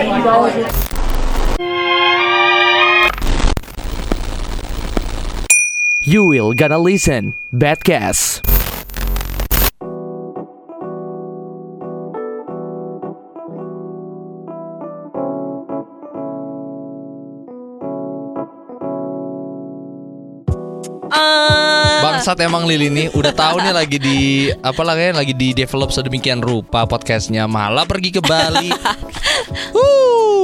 You will gonna listen Badcast. Eh, Bangsat emang Lili nih udah tahu nih lagi di apa kayak lagi di develop sedemikian rupa podcastnya malah pergi ke Bali.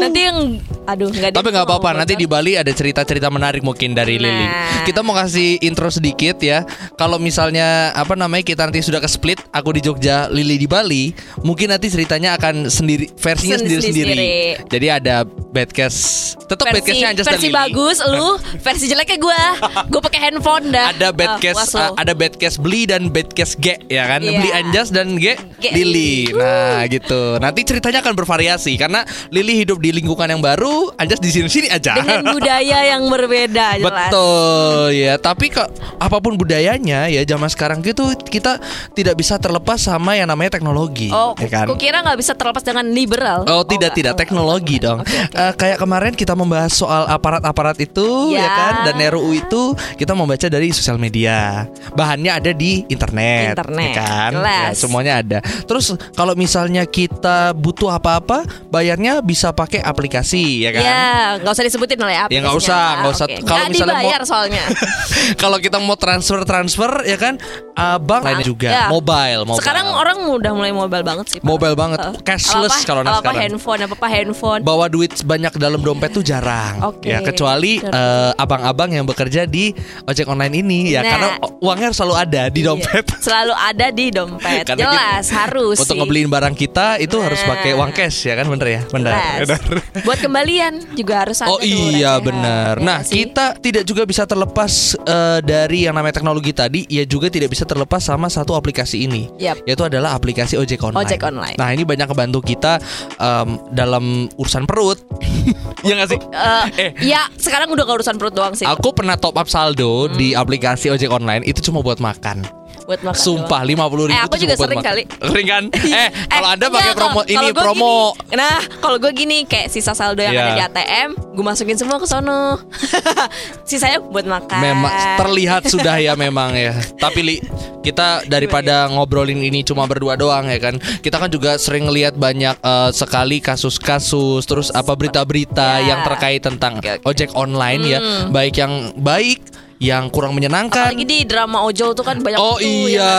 nanti yang aduh nggak Tapi nggak apa-apa nanti di Bali ada cerita-cerita menarik mungkin dari Lili. Nah. Kita mau kasih intro sedikit ya. Kalau misalnya apa namanya kita nanti sudah ke split, aku di Jogja, Lili di Bali, mungkin nanti ceritanya akan sendiri versinya Sendiri-sendiri. Jadi ada badcast. Tetap versi badcastnya Anjas dan versi Lili. bagus lu versi jeleknya gue gue pakai handphone dah ada Ah, badcast uh, ada badcast beli dan badcast G ya kan Iya. beli Anjas dan G, G. Lili nah gitu nanti ceritanya akan bervariasi karena Lili hidup di lingkungan yang baru Anjas di sini sini aja dengan budaya yang berbeda jelas Betul ya, tapi kok apa pun budayanya ya zaman sekarang gitu kita tidak bisa terlepas sama yang namanya teknologi, oh ya kan? ku kira nggak bisa terlepas dengan liberal Oh tidak nggak. tidak Oh, teknologi dong. Eh, kayak kemarin kita membahas soal aparat-aparat itu ya. Ya. kan dan RUU itu kita membaca dari sosial media. Bahannya ada di internet, Internet, ya kan? jelas. Ya, semuanya ada. Terus kalau misalnya kita butuh apa-apa, bayarnya bisa pakai aplikasi ya kan? ya nggak usah disebutin lah ya Ya, nggak usah, nggak usah. Oke. Kalau misalnya mau- dibayar soalnya kalau kita mau transfer transfer ya kan uh, bank lainnya juga Ya. mobile, mobile. sekarang orang udah mulai mobile banget sih Pak. Mobile banget. Eh, Cashless kalau anak apa-apa sekarang. handphone apa apa handphone bawa duit banyak dalam dompet tuh jarang Oke. ya kecuali eh, abang-abang yang bekerja di ojek online ini ya Nah. karena uangnya harus selalu ada di Iya, dompet selalu ada di dompet jelas kita- harus untuk sih. ngebeliin barang kita itu harus Nah. pakai uang cash ya kan bener ya bener Jelas. buat kembalian juga harus ada Oh iya benar. Ya Nah sih? kita tidak juga bisa terlepas eh, dari yang namanya teknologi tadi, ya juga tidak bisa terlepas sama satu aplikasi ini, Yap. yaitu adalah aplikasi ojek online. Ojek online. Nah ini banyak membantu kita em, dalam urusan perut. ya nggak sih? Eh, Eh. ya sekarang udah gak urusan perut doang sih Aku pernah top up saldo di Hmm. aplikasi ojek online itu cuma buat makan. Buat makan Sumpah lima puluh ribu. Eh, aku juga sering kali. Sering kan? Eh kalau anda pakai enggak, promo ini promo. gini, nah, kalau gue gini kayak sisa saldo yang Iya. ada di ATM, gue masukin semua ke sono. Sisanya buat makan. Memang terlihat sudah ya memang ya. Tapi li, kita daripada ngobrolin ini cuma berdua doang ya kan. Kita kan juga sering ngelihat banyak eh, sekali kasus-kasus terus apa berita-berita Ya. yang terkait tentang Oke, oke. ojek online ya, Hmm. baik yang baik, yang kurang menyenangkan. Apalagi di drama ojol tuh kan banyak Oh ya iya,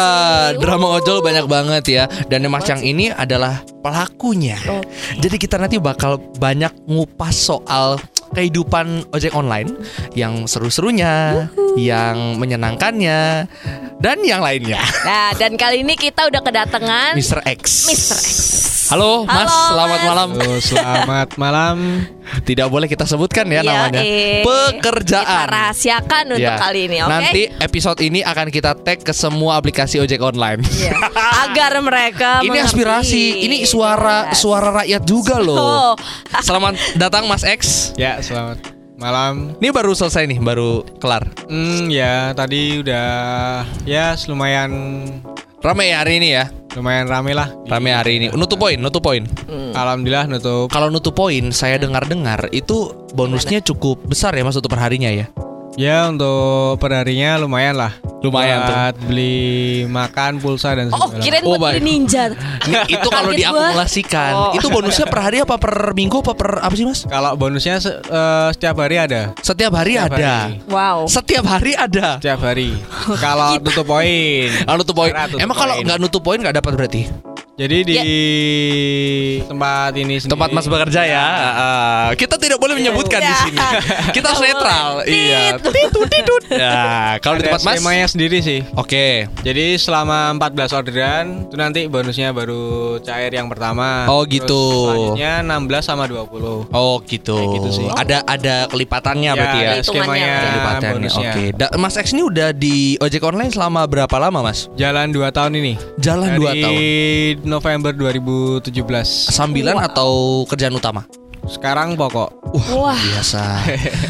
sih? drama ojol banyak banget ya. Dan Mas yang ini adalah pelakunya. Oke. Jadi kita nanti bakal banyak ngupas soal kehidupan ojek online yang seru-serunya, yang menyenangkannya, dan yang lainnya. Nah, dan kali ini kita udah kedatangan Mr. X. Mr. X. Halo, Mas. Halo, Selamat Mas. malam. Halo, selamat malam. Tidak boleh kita sebutkan ya Iya, namanya. eh. Kita Pekerjaan. rahasiakan untuk Ya. kali ini, oke? Nanti episode ini akan kita tag ke semua aplikasi ojek online. Iya. Agar mereka Ini mengerti. aspirasi, ini suara Jelas. suara rakyat juga loh. Oh. Selamat datang Mas X. Ya, selamat malam. Ini baru selesai nih, baru kelar. Hmm, ya tadi udah ya lumayan Rame ya hari ini ya. lumayan rame lah. Rame hari ini. Nutup poin, nutup poin. Alhamdulillah nutup. Kalau nutup poin, saya dengar-dengar itu bonusnya cukup besar ya Mas untuk perharinya ya. Ya untuk perharinya lumayan lah. Lumayan tuh. Buat beli makan, pulsa dan Oh, segala. kirain Oh, buat beli ninja. Itu kalau diakumulasikan, Oh. itu bonusnya per hari apa per minggu apa per apa sih Mas? Kalau bonusnya se- eh, setiap hari ada. Setiap hari Setiap ada. hari. Wow. Setiap hari ada. Setiap hari. Kalau tutup poin. Ah, nutup poin. Emang kalau nggak nutup poin nggak dapat berarti? Jadi di Ya. tempat ini sendiri. Tempat Mas bekerja ya. Ah, kita tidak boleh menyebutkan di Ya. sini. Kita harus netral. Iya. Titut. Ya, kalau di tempat Mas. skemanya sendiri sih. Oke. Jadi selama 14 orderan itu nanti bonusnya baru cair yang pertama. Oh, Terus gitu. Selanjutnya 16 sama 20. Oh gitu. Kayak gitu sih. Ada ada kelipatannya Ya, berarti ya. ada skemanya Kelipatannya. Oke. Da- Mas X ini udah di ojek online selama berapa lama, Mas? Jalan 2 tahun ini. Jalan 2 Dari tahun. November 2017. Sambilan atau kerjaan utama? Sekarang pokok. Wah, Wah. biasa.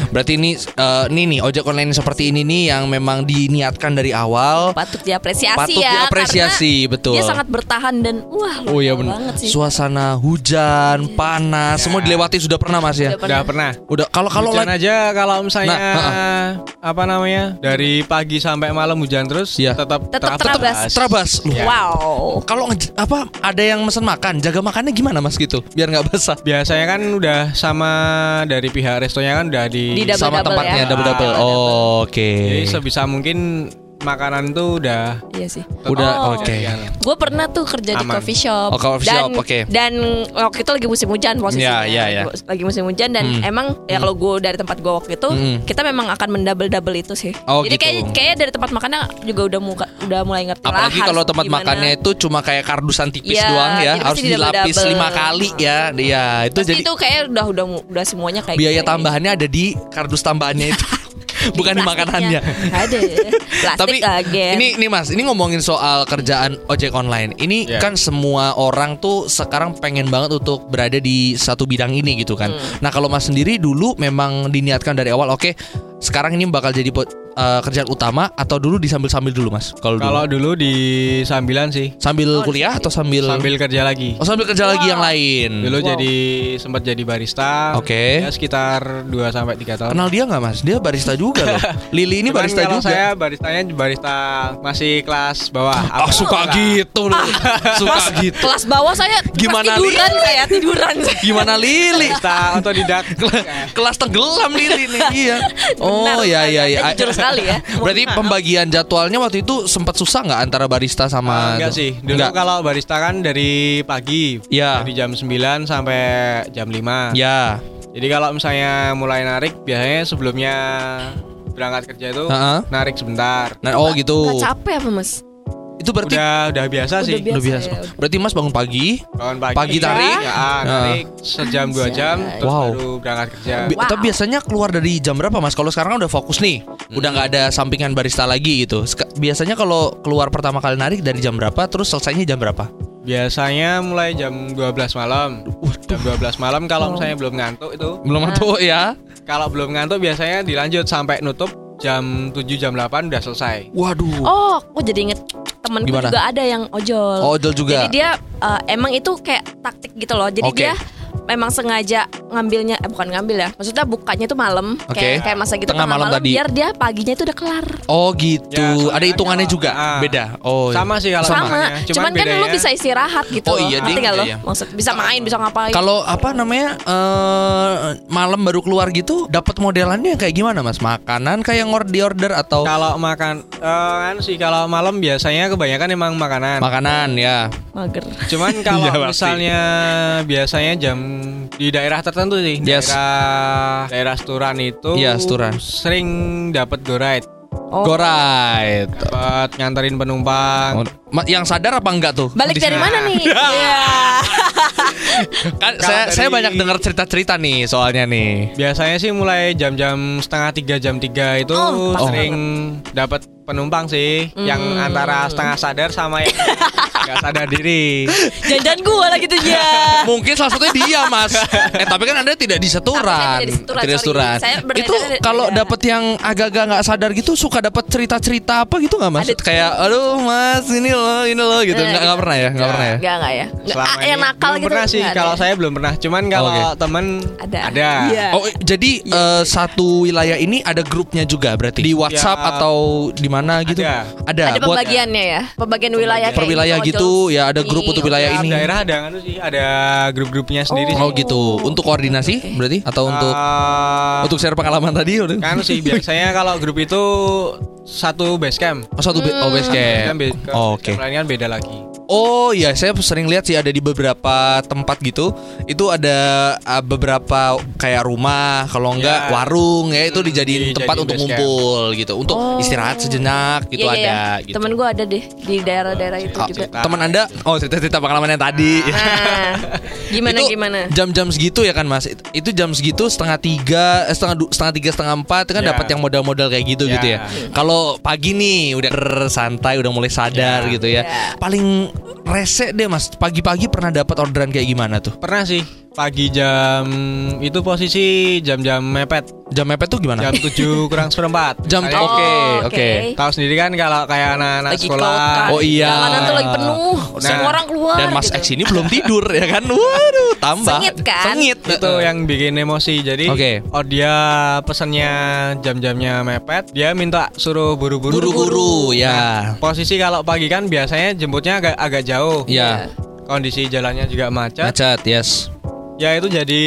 Berarti ini eh, ini nih ojek online seperti ini nih yang memang diniatkan dari awal. Patut diapresiasi Patut ya. diapresiasi, karena betul. Dia sangat bertahan dan wah Oh iya benar. banget sih. Suasana hujan, panas, semua dilewati sudah pernah Mas ya. Udah Udah pernah. Udah kalau kalau hujan aja kalau misalnya Nah, apa namanya dari pagi sampai malam hujan terus Iya. tetap Tetap terabas. terabas. Ya. Wow. Kalau apa ada yang mesen makan, jaga makannya gimana Mas gitu? Biar nggak basah. Biasanya kan udah sama dari pihak restonya kan udah di, Di double- Sama tempatnya ya. double-double. Ah, Oh, Oke. Jadi sebisa mungkin makanan itu udah Iya sih. Udah Oh. oke. Gue pernah tuh kerja di Aman. coffee shop. Oh, coffee dan, shop, oke. Dan waktu itu lagi musim hujan posisinya. Iya, iya, iya. Lagi musim hujan dan Hmm. emang ya kalau gue dari tempat gue waktu itu Hmm. kita memang akan mendouble double itu sih. Oh, Jadi gitu. kayak kayak dari tempat makannya juga udah muka, udah mulai ngerti lah Apalagi kalau tempat gimana. makannya itu cuma kayak kardusan tipis Iya, doang ya, harus dilapis double-double. lima kali ya. Iya, itu Pasti jadi itu kayak udah udah udah semuanya kayak biaya gitu ya. tambahannya ada di kardus tambahannya itu. Bukan di makanannya. Plastiknya. Ada. Plastik Tapi kaget. ini ini Mas, ini ngomongin soal kerjaan ojek online. Ini Ya. kan semua orang tuh sekarang pengen banget untuk berada di satu bidang ini gitu kan. Hmm. Nah, kalau Mas sendiri dulu memang diniatkan dari awal, oke, sekarang ini bakal jadi eh, kerjaan utama atau dulu disambil-sambil dulu Mas? Kalau dulu. kalau dulu di sambilan sih sambil kuliah atau sambil sambil kerja lagi. Oh, sambil kerja lagi yang lain. Dulu Wow. jadi sempat jadi barista. Oke. Ya, sekitar 2 sampai 3 tahun. Kenal dia nggak Mas? Dia barista juga loh. Lili ini Cuman barista kalau juga. saya baristanya barista masih kelas bawah. Ah, Apa- suka lah. gitu loh. suka gitu. kelas bawah saya Gimana, tiduran saya tiduran saya. Gimana Lili? Barista otodidak. Kelas tenggelam Lili nih. Iya. Oh Benar, iya iya iya. Anda jujur sekali ya. Berarti pembagian jadwalnya waktu itu sempat susah nggak antara barista sama Ah, enggak sih. Dulu Enggak. kalau barista kan dari pagi. Iya. Dari jam 9 sampai jam 5. Ya. Jadi kalau misalnya mulai narik biasanya sebelumnya berangkat kerja itu Heeh. narik sebentar. Nah, oh gitu. Nggak capek apa mas? Itu berarti Udah udah biasa Udah sih. biasa. udah biasa. ya. Berarti Mas bangun pagi. Bangun pagi. Pagi tarik. Ya, ah, narik sejam dua jam terus Wow. baru berangkat kerja. Bi- Wow. Tapi biasanya keluar dari jam berapa Mas? Kalau sekarang kan udah fokus nih, udah nggak ada sampingan barista lagi gitu. Sek- Biasanya kalau keluar pertama kali narik dari jam berapa, terus selesainya jam berapa? Biasanya mulai jam 12 malam. Jam 12 malam kalau misalnya belum ngantuk itu. Belum tahu ya? Kalau belum ngantuk biasanya dilanjut sampai nutup jam 7 jam 8 udah selesai. Waduh. Oh, aku jadi inget temenku Gimana? juga ada yang ojol. Oh, ojol juga. Jadi dia eh, emang itu kayak taktik gitu loh. Jadi Oke. dia memang sengaja ngambilnya eh bukan ngambil ya. Maksudnya bukanya itu malam Oke. kayak kayak masa gitu Tengah malam tadi. biar dia paginya itu udah kelar. Oh gitu. Ya, ada hitungannya kalau- juga. ah. Beda. Oh. iya. Sama sih kalau Sama, makanya. cuman, kan lu bedanya- bisa istirahat gitu Oh iya, Ngerti nggak lo? iya. Maksud bisa main, bisa ngapain. Kalau apa namanya eh malam baru keluar gitu, dapat modelannya kayak gimana mas? Makanan kayak ngor di order atau Kalau makan eh, kan sih kalau malam biasanya kebanyakan emang makanan. makanan ya? mager. Cuman kalau Iya, pasti. misalnya biasanya jam di daerah tertentu sih, Yes. daerah daerah Sturan itu Iya, Sturan. sering dapat go ride, Oh. Go right. dapat nganterin penumpang. Oh, yang sadar apa enggak tuh? Balik dari mana nih? Iya. Kan Kalau saya dari- saya banyak dengar cerita-cerita nih soalnya nih. Biasanya sih mulai jam-jam setengah tiga jam tiga itu Oh, sering dapat penumpang sih, yang Hmm. antara setengah sadar sama yang nggak sadar diri. Jangan gua lagi tuh ya. Mungkin salah satunya dia mas. Eh tapi kan anda tidak di seturan, Tapi saya tidak di seturan, Tidak sorry. seturan. Saya berbeda Itu kalau dapat yang agak-agak nggak sadar gitu suka dapat cerita-cerita apa gitu nggak mas? Ada tuh. Kayak aduh mas ini loh ini loh gitu. Eh, Nggak nggak pernah ya? Nggak pernah ya? Enggak enggak ya. Nggak, Selama ah, yang nakal belum gitu. pernah sih. nggak Kalau ya? saya belum pernah. Cuman kalau Oke. temen Ada. ada. Iya. Oh jadi eh, satu wilayah ini ada grupnya juga berarti di WhatsApp Ya. atau di mana gitu? Ada. Ada. Ada pembagiannya ya. Pembagian wilayah per wilayah ojol gitu ya ada grup sini, untuk wilayah ini. daerah ada kan sih, ada grup-grupnya sendiri Oh sih. gitu. Untuk koordinasi berarti atau untuk Eh, untuk share pengalaman tadi udah. kan sih biasanya kalau grup itu satu base camp. Oh, satu oh, base camp. be- Oh, base camp Oke. lain kan beda lagi. Oh iya, saya sering lihat sih ada di beberapa tempat gitu. Itu ada uh, beberapa kayak rumah, kalau enggak Ya. warung ya itu Hmm, dijadiin dijadiin tempat untuk camp. ngumpul gitu, untuk Oh. istirahat sejenak gitu Iya, iya, ada. iya. Gitu. Temen gue ada deh di daerah-daerah itu Ah, juga. teman anda, oh cerita-cerita pengalaman yang tadi. Nah, gimana itu gimana? Jam-jam segitu ya kan mas? It- Itu jam segitu setengah tiga, eh, setengah du- setengah tiga setengah empat itu kan Ya. dapat yang modal-modal kayak gitu Ya. gitu ya. Kalau pagi nih udah santai, udah mulai sadar Ya. gitu ya. Ya. Paling rese deh mas. Pagi-pagi pernah dapat orderan kayak gimana tuh? Pernah sih. Pagi jam itu posisi jam-jam mepet Jam mepet tuh gimana? jam 7 kurang seperempat Jam- Oke, Oh, oke. tahu sendiri kan kalau kayak anak-anak sekolah kan. Oh iya. Jalanan tuh lagi penuh. Nah, Semua orang keluar. Dan Mas gitu. X ini belum tidur ya kan? Waduh, tambah. Sengit kan? Sengit. itu yang bikin emosi jadi Oke. oh dia pesannya jam-jamnya mepet dia minta suruh buru-buru Buru-buru ya. posisi kalau pagi kan biasanya jemputnya agak agak jauh Ya, kondisi jalannya juga macet macet, yes. Ya itu jadi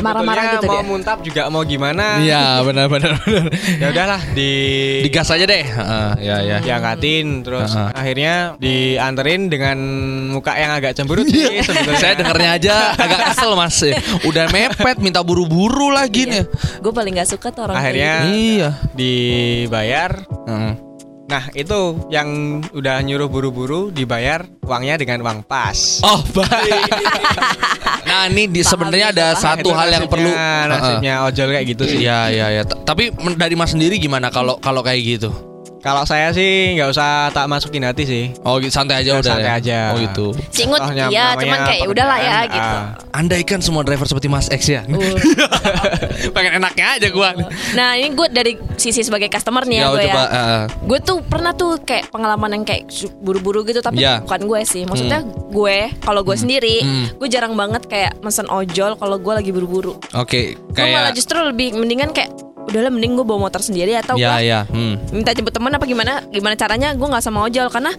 Marah-marah sebetulnya gitu mau dia. muntap juga mau gimana Iya, benar benar benar. ya udahlah di Digas aja deh. Heeh, ya ya. diangkatin terus Heeh. akhirnya dianterin dengan muka yang agak cemberut sih sebetulnya Saya dengernya aja agak kesel mas Udah mepet minta buru-buru lagi nih Gue paling gak suka tuh orang akhirnya Iya dibayar Heeh. Nah itu yang udah nyuruh buru-buru dibayar uangnya dengan uang pas. Oh baik. Nah ini di, sebenarnya ada Nah, satu itu hal yang nasibnya- perlu nasibnya ojol kayak gitu sih. Iya iya ya Tapi dari mas sendiri gimana kalau kalau kayak gitu kalau saya sih nggak usah tak masukin hati sih Oh gitu, santai aja Ya, udah santai ya? aja. Oh gitu Singut iya cuman kayak udahlah ya gitu. ah. Andaikan semua driver seperti Mas X ya Uh. Pengen enaknya aja gua Nah ini gue dari sisi sebagai customer nih ya, Ya gue ya. eh, Gue tuh pernah tuh kayak pengalaman yang kayak buru-buru gitu tapi Ya. bukan gue sih. Maksudnya gue kalau gue sendiri, Hmm. gue jarang banget kayak mesen ojol kalau gue lagi buru-buru. Oke Gue malah Kayak justru lebih mendingan kayak udahlah mending gue bawa motor sendiri atau Ya gue ya hmm. minta jemput teman apa gimana gimana caranya gue nggak sama ojol karena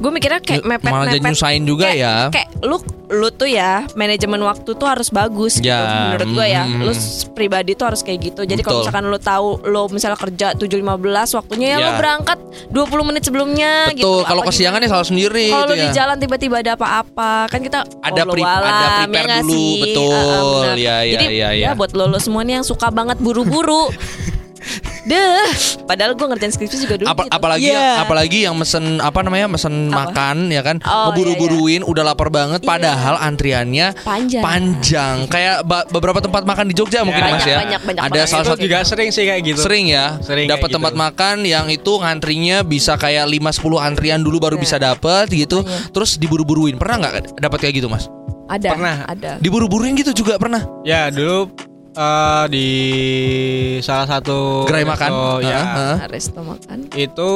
gue mikirnya kayak Ya, mepet malah mepet nyusahin juga kayak, ya. kayak lu lu tuh ya manajemen waktu tuh harus bagus gitu Ya, menurut gue ya. Mm, lu pribadi tuh harus kayak gitu. Jadi kalau misalkan lu tahu lu misalnya kerja 7.15 waktunya ya, Ya. lu berangkat 20 menit sebelumnya gitu. Betul kalau Apa kesiangan ya salah sendiri kalau gitu lu di ya. jalan tiba-tiba ada apa-apa kan kita Ada wallahu pre- ada alam, prepare nggak dulu, betul. Ah, benar. Ya, ya, jadi ya, ya. buat lo, lo semua nih yang suka banget buru-buru Deh, padahal gue ngerjain skripsi juga dulu Apa- gitu. apalagi Iya. apalagi yang mesen apa namanya mesen Apa? makan ya kan Oh, ngeburu-buruin udah lapar banget Iya. padahal antriannya Panjang. panjang kayak ba- beberapa tempat makan di Jogja mungkin Banyak, mas ya banyak, banyak ada salah satu juga sering sih kayak gitu sering ya Sering dapat tempat gitu. makan yang itu ngantrinya bisa kayak 5 10 antrian dulu baru Iya. bisa dapet gitu Makanya. terus diburu-buruin pernah nggak dapat kayak gitu mas ada Pernah. ada diburu-buruin gitu juga pernah ya dulu eh, di salah satu Gerai makan? resto, ya heeh. resto makan itu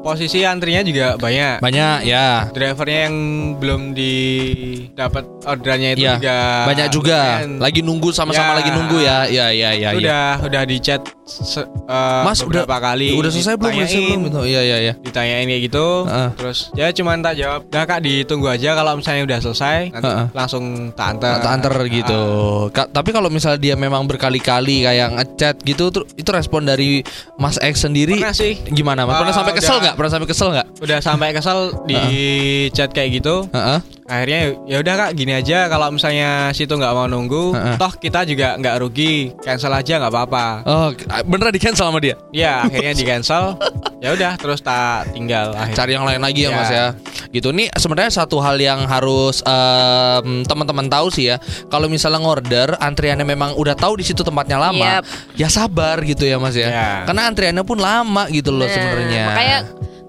posisi antrinya juga banyak banyak ya drivernya yang belum didapat orderannya itu ya juga banyak juga lagi nunggu sama-sama Ya. lagi nunggu ya ya ya ya, Itu ya. udah udah di chat se- eh, Mas udah kali udah selesai belum? Udah ditanyain, belum? Gitu. Iya iya iya. ditanyain kayak gitu Heeh. terus ya cuman tak jawab nah kak ditunggu aja kalau misalnya udah selesai nanti Heeh. langsung tak antar Tak antar gitu. Ka- tapi kalau misalnya dia memang berkali-kali kayak ngechat gitu, itu respon dari Mas X sendiri pernah sih gimana? Mas? Pernah Ah, sampai kesel nggak? Pernah sampai kesel nggak? udah sampai kesel di chat kayak gitu Heeh. Akhirnya ya udah kak gini aja kalau misalnya situ nggak mau nunggu Heeh. toh kita juga nggak rugi cancel aja nggak apa-apa Oh, beneran di cancel sama dia? ya akhirnya di cancel ya udah terus tak tinggal akhirnya. Cari yang lain lagi ya, Ya. Mas ya. Gitu nih sebenarnya satu hal yang harus em, teman-teman tahu sih ya. Kalau misalnya ngorder antriannya memang udah tahu di situ tempatnya lama, Yap. ya sabar gitu ya, Mas ya. Ya. Karena antriannya pun lama gitu loh Nah, sebenarnya. makanya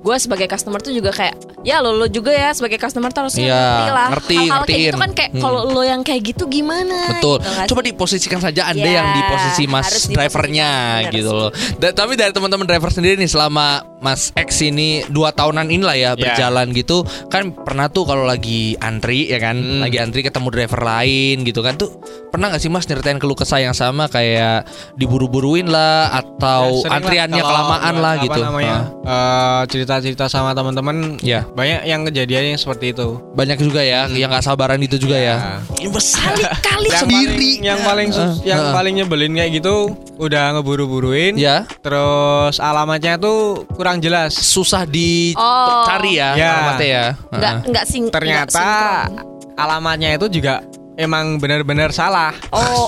gue sebagai customer tuh juga kayak ya lo lo juga ya sebagai customer tuh harusnya Iya, ngerti lah ngerti, hal-hal kayak ngertiin. gitu kan kayak Hmm. kalau lo yang kayak gitu gimana Betul. gitu nggak Coba diposisikan saja Anda Ya, yang di posisi Mas harus drivernya gitu loh. Da- tapi dari teman-teman driver sendiri nih selama Mas X ini dua tahunan inilah ya Ya. berjalan gitu kan pernah tuh kalau lagi antri ya kan Hmm. lagi antri ketemu driver lain gitu kan tuh pernah nggak sih Mas nyeritain keluh kesah yang sama kayak diburu-buruin lah atau Ya, lah antriannya kalau kelamaan lah gitu. namanya eh, cerita-cerita sama teman-teman Ya. banyak yang kejadiannya seperti itu Banyak juga ya yang nggak sabaran itu juga ya. Ya. kali-kali yang sendiri. paling, yang paling Eh, yang eh. paling nyebelin kayak gitu udah ngeburu-buruin Ya, terus alamatnya tuh kurang jelas susah Oh. dicari ya, Ya. alamatnya ya. nggak Heeh. nggak sing nggak ternyata sinkron. alamatnya itu juga emang benar-benar salah oh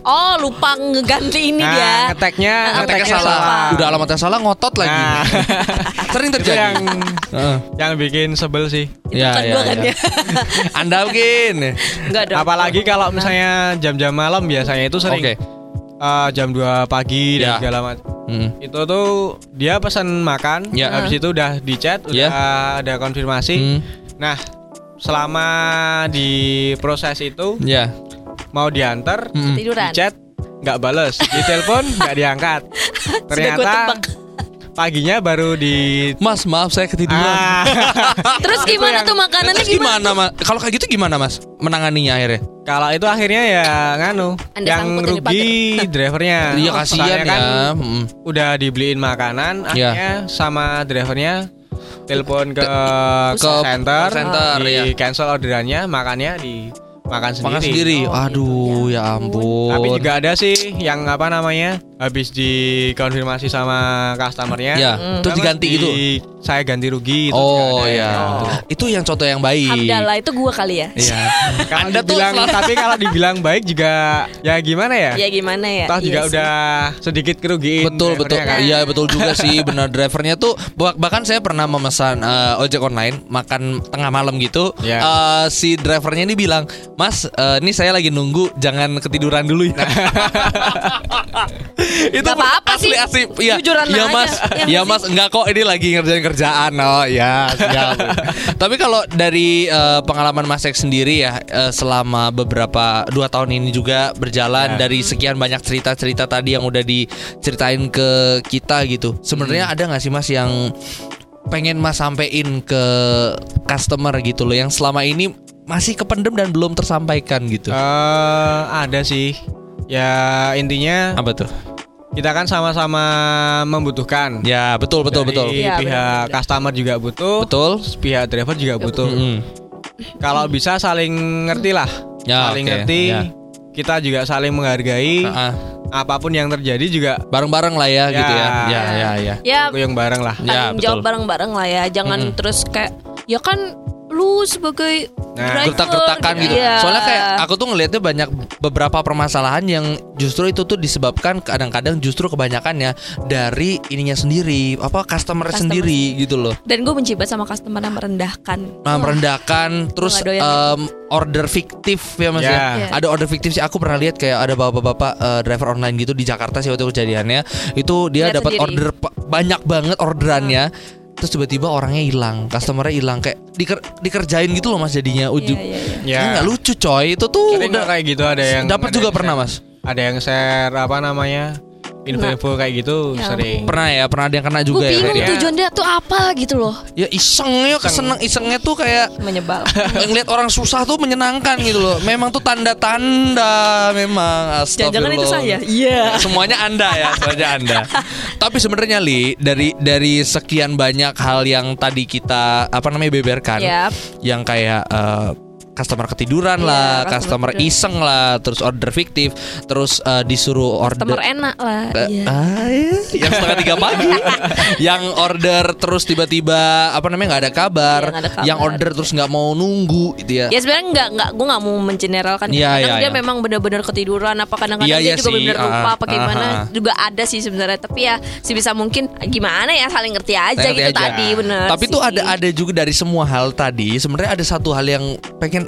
oh lupa ngeganti ini nah dia ngeteknya Nah, Ngeteknya ngeteknya salah. salah. Udah alamatnya salah ngotot lagi. nah Sering itu terjadi. yang Heeh. yang bikin sebel sih itu kan gua kan ya Anda mungkin. nggak dong apalagi kalau misalnya jam-jam malam biasanya itu sering Oke. Eh, jam 2 pagi Ya. dan segala macam Hmm. itu tuh dia pesan makan Ya. habis itu udah di chat udah Ya. ada konfirmasi Hmm. nah selama di proses itu Ya. mau diantar. Tiduran. di chat nggak bales, di telepon nggak diangkat. Ternyata tebak. Paginya baru di Mas maaf saya ketiduran. Ah, Terus gimana yang- tuh makanannya Terus gimana? gimana mas? Kalau kayak gitu gimana mas? Menanganinya akhirnya? kalau itu akhirnya ya nganu, Anda yang rugi drivernya. Iya kasihan kan ya. Udah dibeliin makanan, Iya. akhirnya sama drivernya telepon ke Ke center, center, di ya. cancel orderannya, makannya di makan sendiri. Makan sendiri. Oh, Aduh ya ampun. Tapi juga ada sih yang apa namanya habis dikonfirmasi sama customernya. Ya, Hmm. terus "Mas, diganti di- gitu. Saya ganti rugi. itu Oh juga ada ya, yang- itu yang contoh yang baik. Hamdalah itu gua kali ya. Iya. Kalau Anda tuh dibilang, selalu- tapi kalau dibilang baik juga ya gimana ya? Ya gimana ya? Toh juga Iya sih. udah sedikit kerugiin. Betul betul. drivernya kan. Iya betul juga sih benar drivernya tuh bah- bahkan saya pernah memesan eh, ojek online makan tengah malam gitu. Ya. Eh, si drivernya ini bilang, "Mas, eh, ini saya lagi nunggu, jangan ketiduran dulu ya." itu Gak apa-apa asli sih. asli iya. Jujuran Iya aja. Mas. Ya Iya Mas, enggak kok ini lagi ngerjain kerjaan. Oh ya, siap. Tapi kalau dari eh, pengalaman Mas Ek sendiri ya eh, selama beberapa dua tahun ini juga berjalan Ya. dari sekian banyak cerita-cerita tadi yang udah diceritain ke kita gitu. Sebenarnya ada nggak sih Mas yang pengen Mas sampein ke customer gitu loh yang selama ini masih kependem dan belum tersampaikan gitu. Eh, ada sih. Ya intinya Apa tuh? kita kan sama-sama membutuhkan. Ya, betul betul Dari betul. Iya, pihak benar-benar. customer juga butuh. Betul. Pihak driver juga butuh. Mm-mm. Kalau bisa saling ngerti lah. Ya, saling oke. ngerti. Ya. Kita juga saling menghargai. Ah, ah. Apa pun yang terjadi juga bareng-bareng lah ya, Ya. gitu ya. Ya, ya, ya. Ya goyang bareng lah. Ya, tanggung jawab betul. bareng-bareng lah ya. Jangan Mm-mm. terus kayak ya kan lu sebagai Nah, gertak-gertakan gitu. Iya. Soalnya kayak aku tuh ngelihatnya banyak beberapa permasalahan yang justru itu tuh disebabkan kadang-kadang justru kebanyakannya dari ininya sendiri, apa customer, Customer sendiri gitu loh. dan gue benci banget sama customer yang merendahkan. Nah, merendahkan terus em, order fiktif ya Mas ya. Ya. Iya. Ada order fiktif sih aku pernah lihat kayak ada bapak-bapak eh, driver online gitu di Jakarta sih waktu kejadiannya. Itu dia dapat order banyak banget orderannya. Terus tiba-tiba orangnya hilang, customernya hilang kayak diker- dikerjain gitu loh Mas jadinya ujung. Iya, iya, iya. Ya. Kan nggak lucu coy itu tuh udah kayak gitu ada yang dapat juga yang pernah share- mas Ada yang share apa namanya info-info kayak gitu Ya sering. pernah ya pernah ada yang kena Gue juga ya bingung ya? tujuan dia tuh apa gitu loh. ya iseng ya keseneng isengnya tuh kayak Menyebal. ngeliat orang susah tuh menyenangkan gitu loh memang tuh tanda-tanda memang Jangan-jangan itu saya. Iya. semuanya anda ya semuanya anda tapi sebenarnya li dari dari sekian banyak hal yang tadi kita apa namanya beberkan Yap. yang kayak eh, customer ketiduran Iya, lah, customer customer iseng lah, terus order fiktif, terus eh, disuruh order Customer enak lah. Eh, Iya. ah, iya. yang setengah tiga pagi yang order terus tiba-tiba apa namanya nggak ada kabar Iya, ada kabar. yang order terus nggak mau nunggu gitu ya Ya sebenarnya nggak nggak gue nggak mau mengeneralkan. Iya, kadang iya, dia iya. memang benar-benar ketiduran. Apa kadang-kadang Iya, dia iya juga sih. benar lupa Ah, apa gimana. ah, ah. Juga ada sih sebenarnya. Tapi ya sebisa mungkin gimana ya saling ngerti aja Saya gitu ngerti aja. tadi bener. tapi tuh sih. ada ada juga dari semua hal tadi sebenarnya ada satu hal yang pengen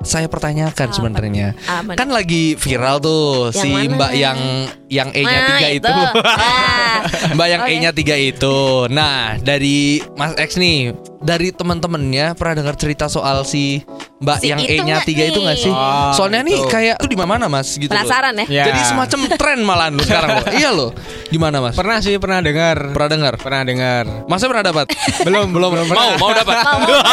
saya pertanyakan sebenarnya kan lagi viral tuh Yang si mana? mbak yang yang E nya Nah, tiga itu, Ah. mbak yang Oke. E nya tiga itu nah dari Mas X nih dari teman-temannya pernah dengar cerita soal si mbak Si yang itu E nya nggak tiga itu nggak nih? sih Oh, soalnya nih gitu. kayak itu di mana mas gitu loh. Penasaran ya? Ya. jadi semacam tren malahan lu sekarang loh iya loh gimana mas Pernah sih pernah dengar. pernah dengar Pernah dengar. Masa pernah dapat? belum belum belum mau mau dapat. Mau, mau dapat.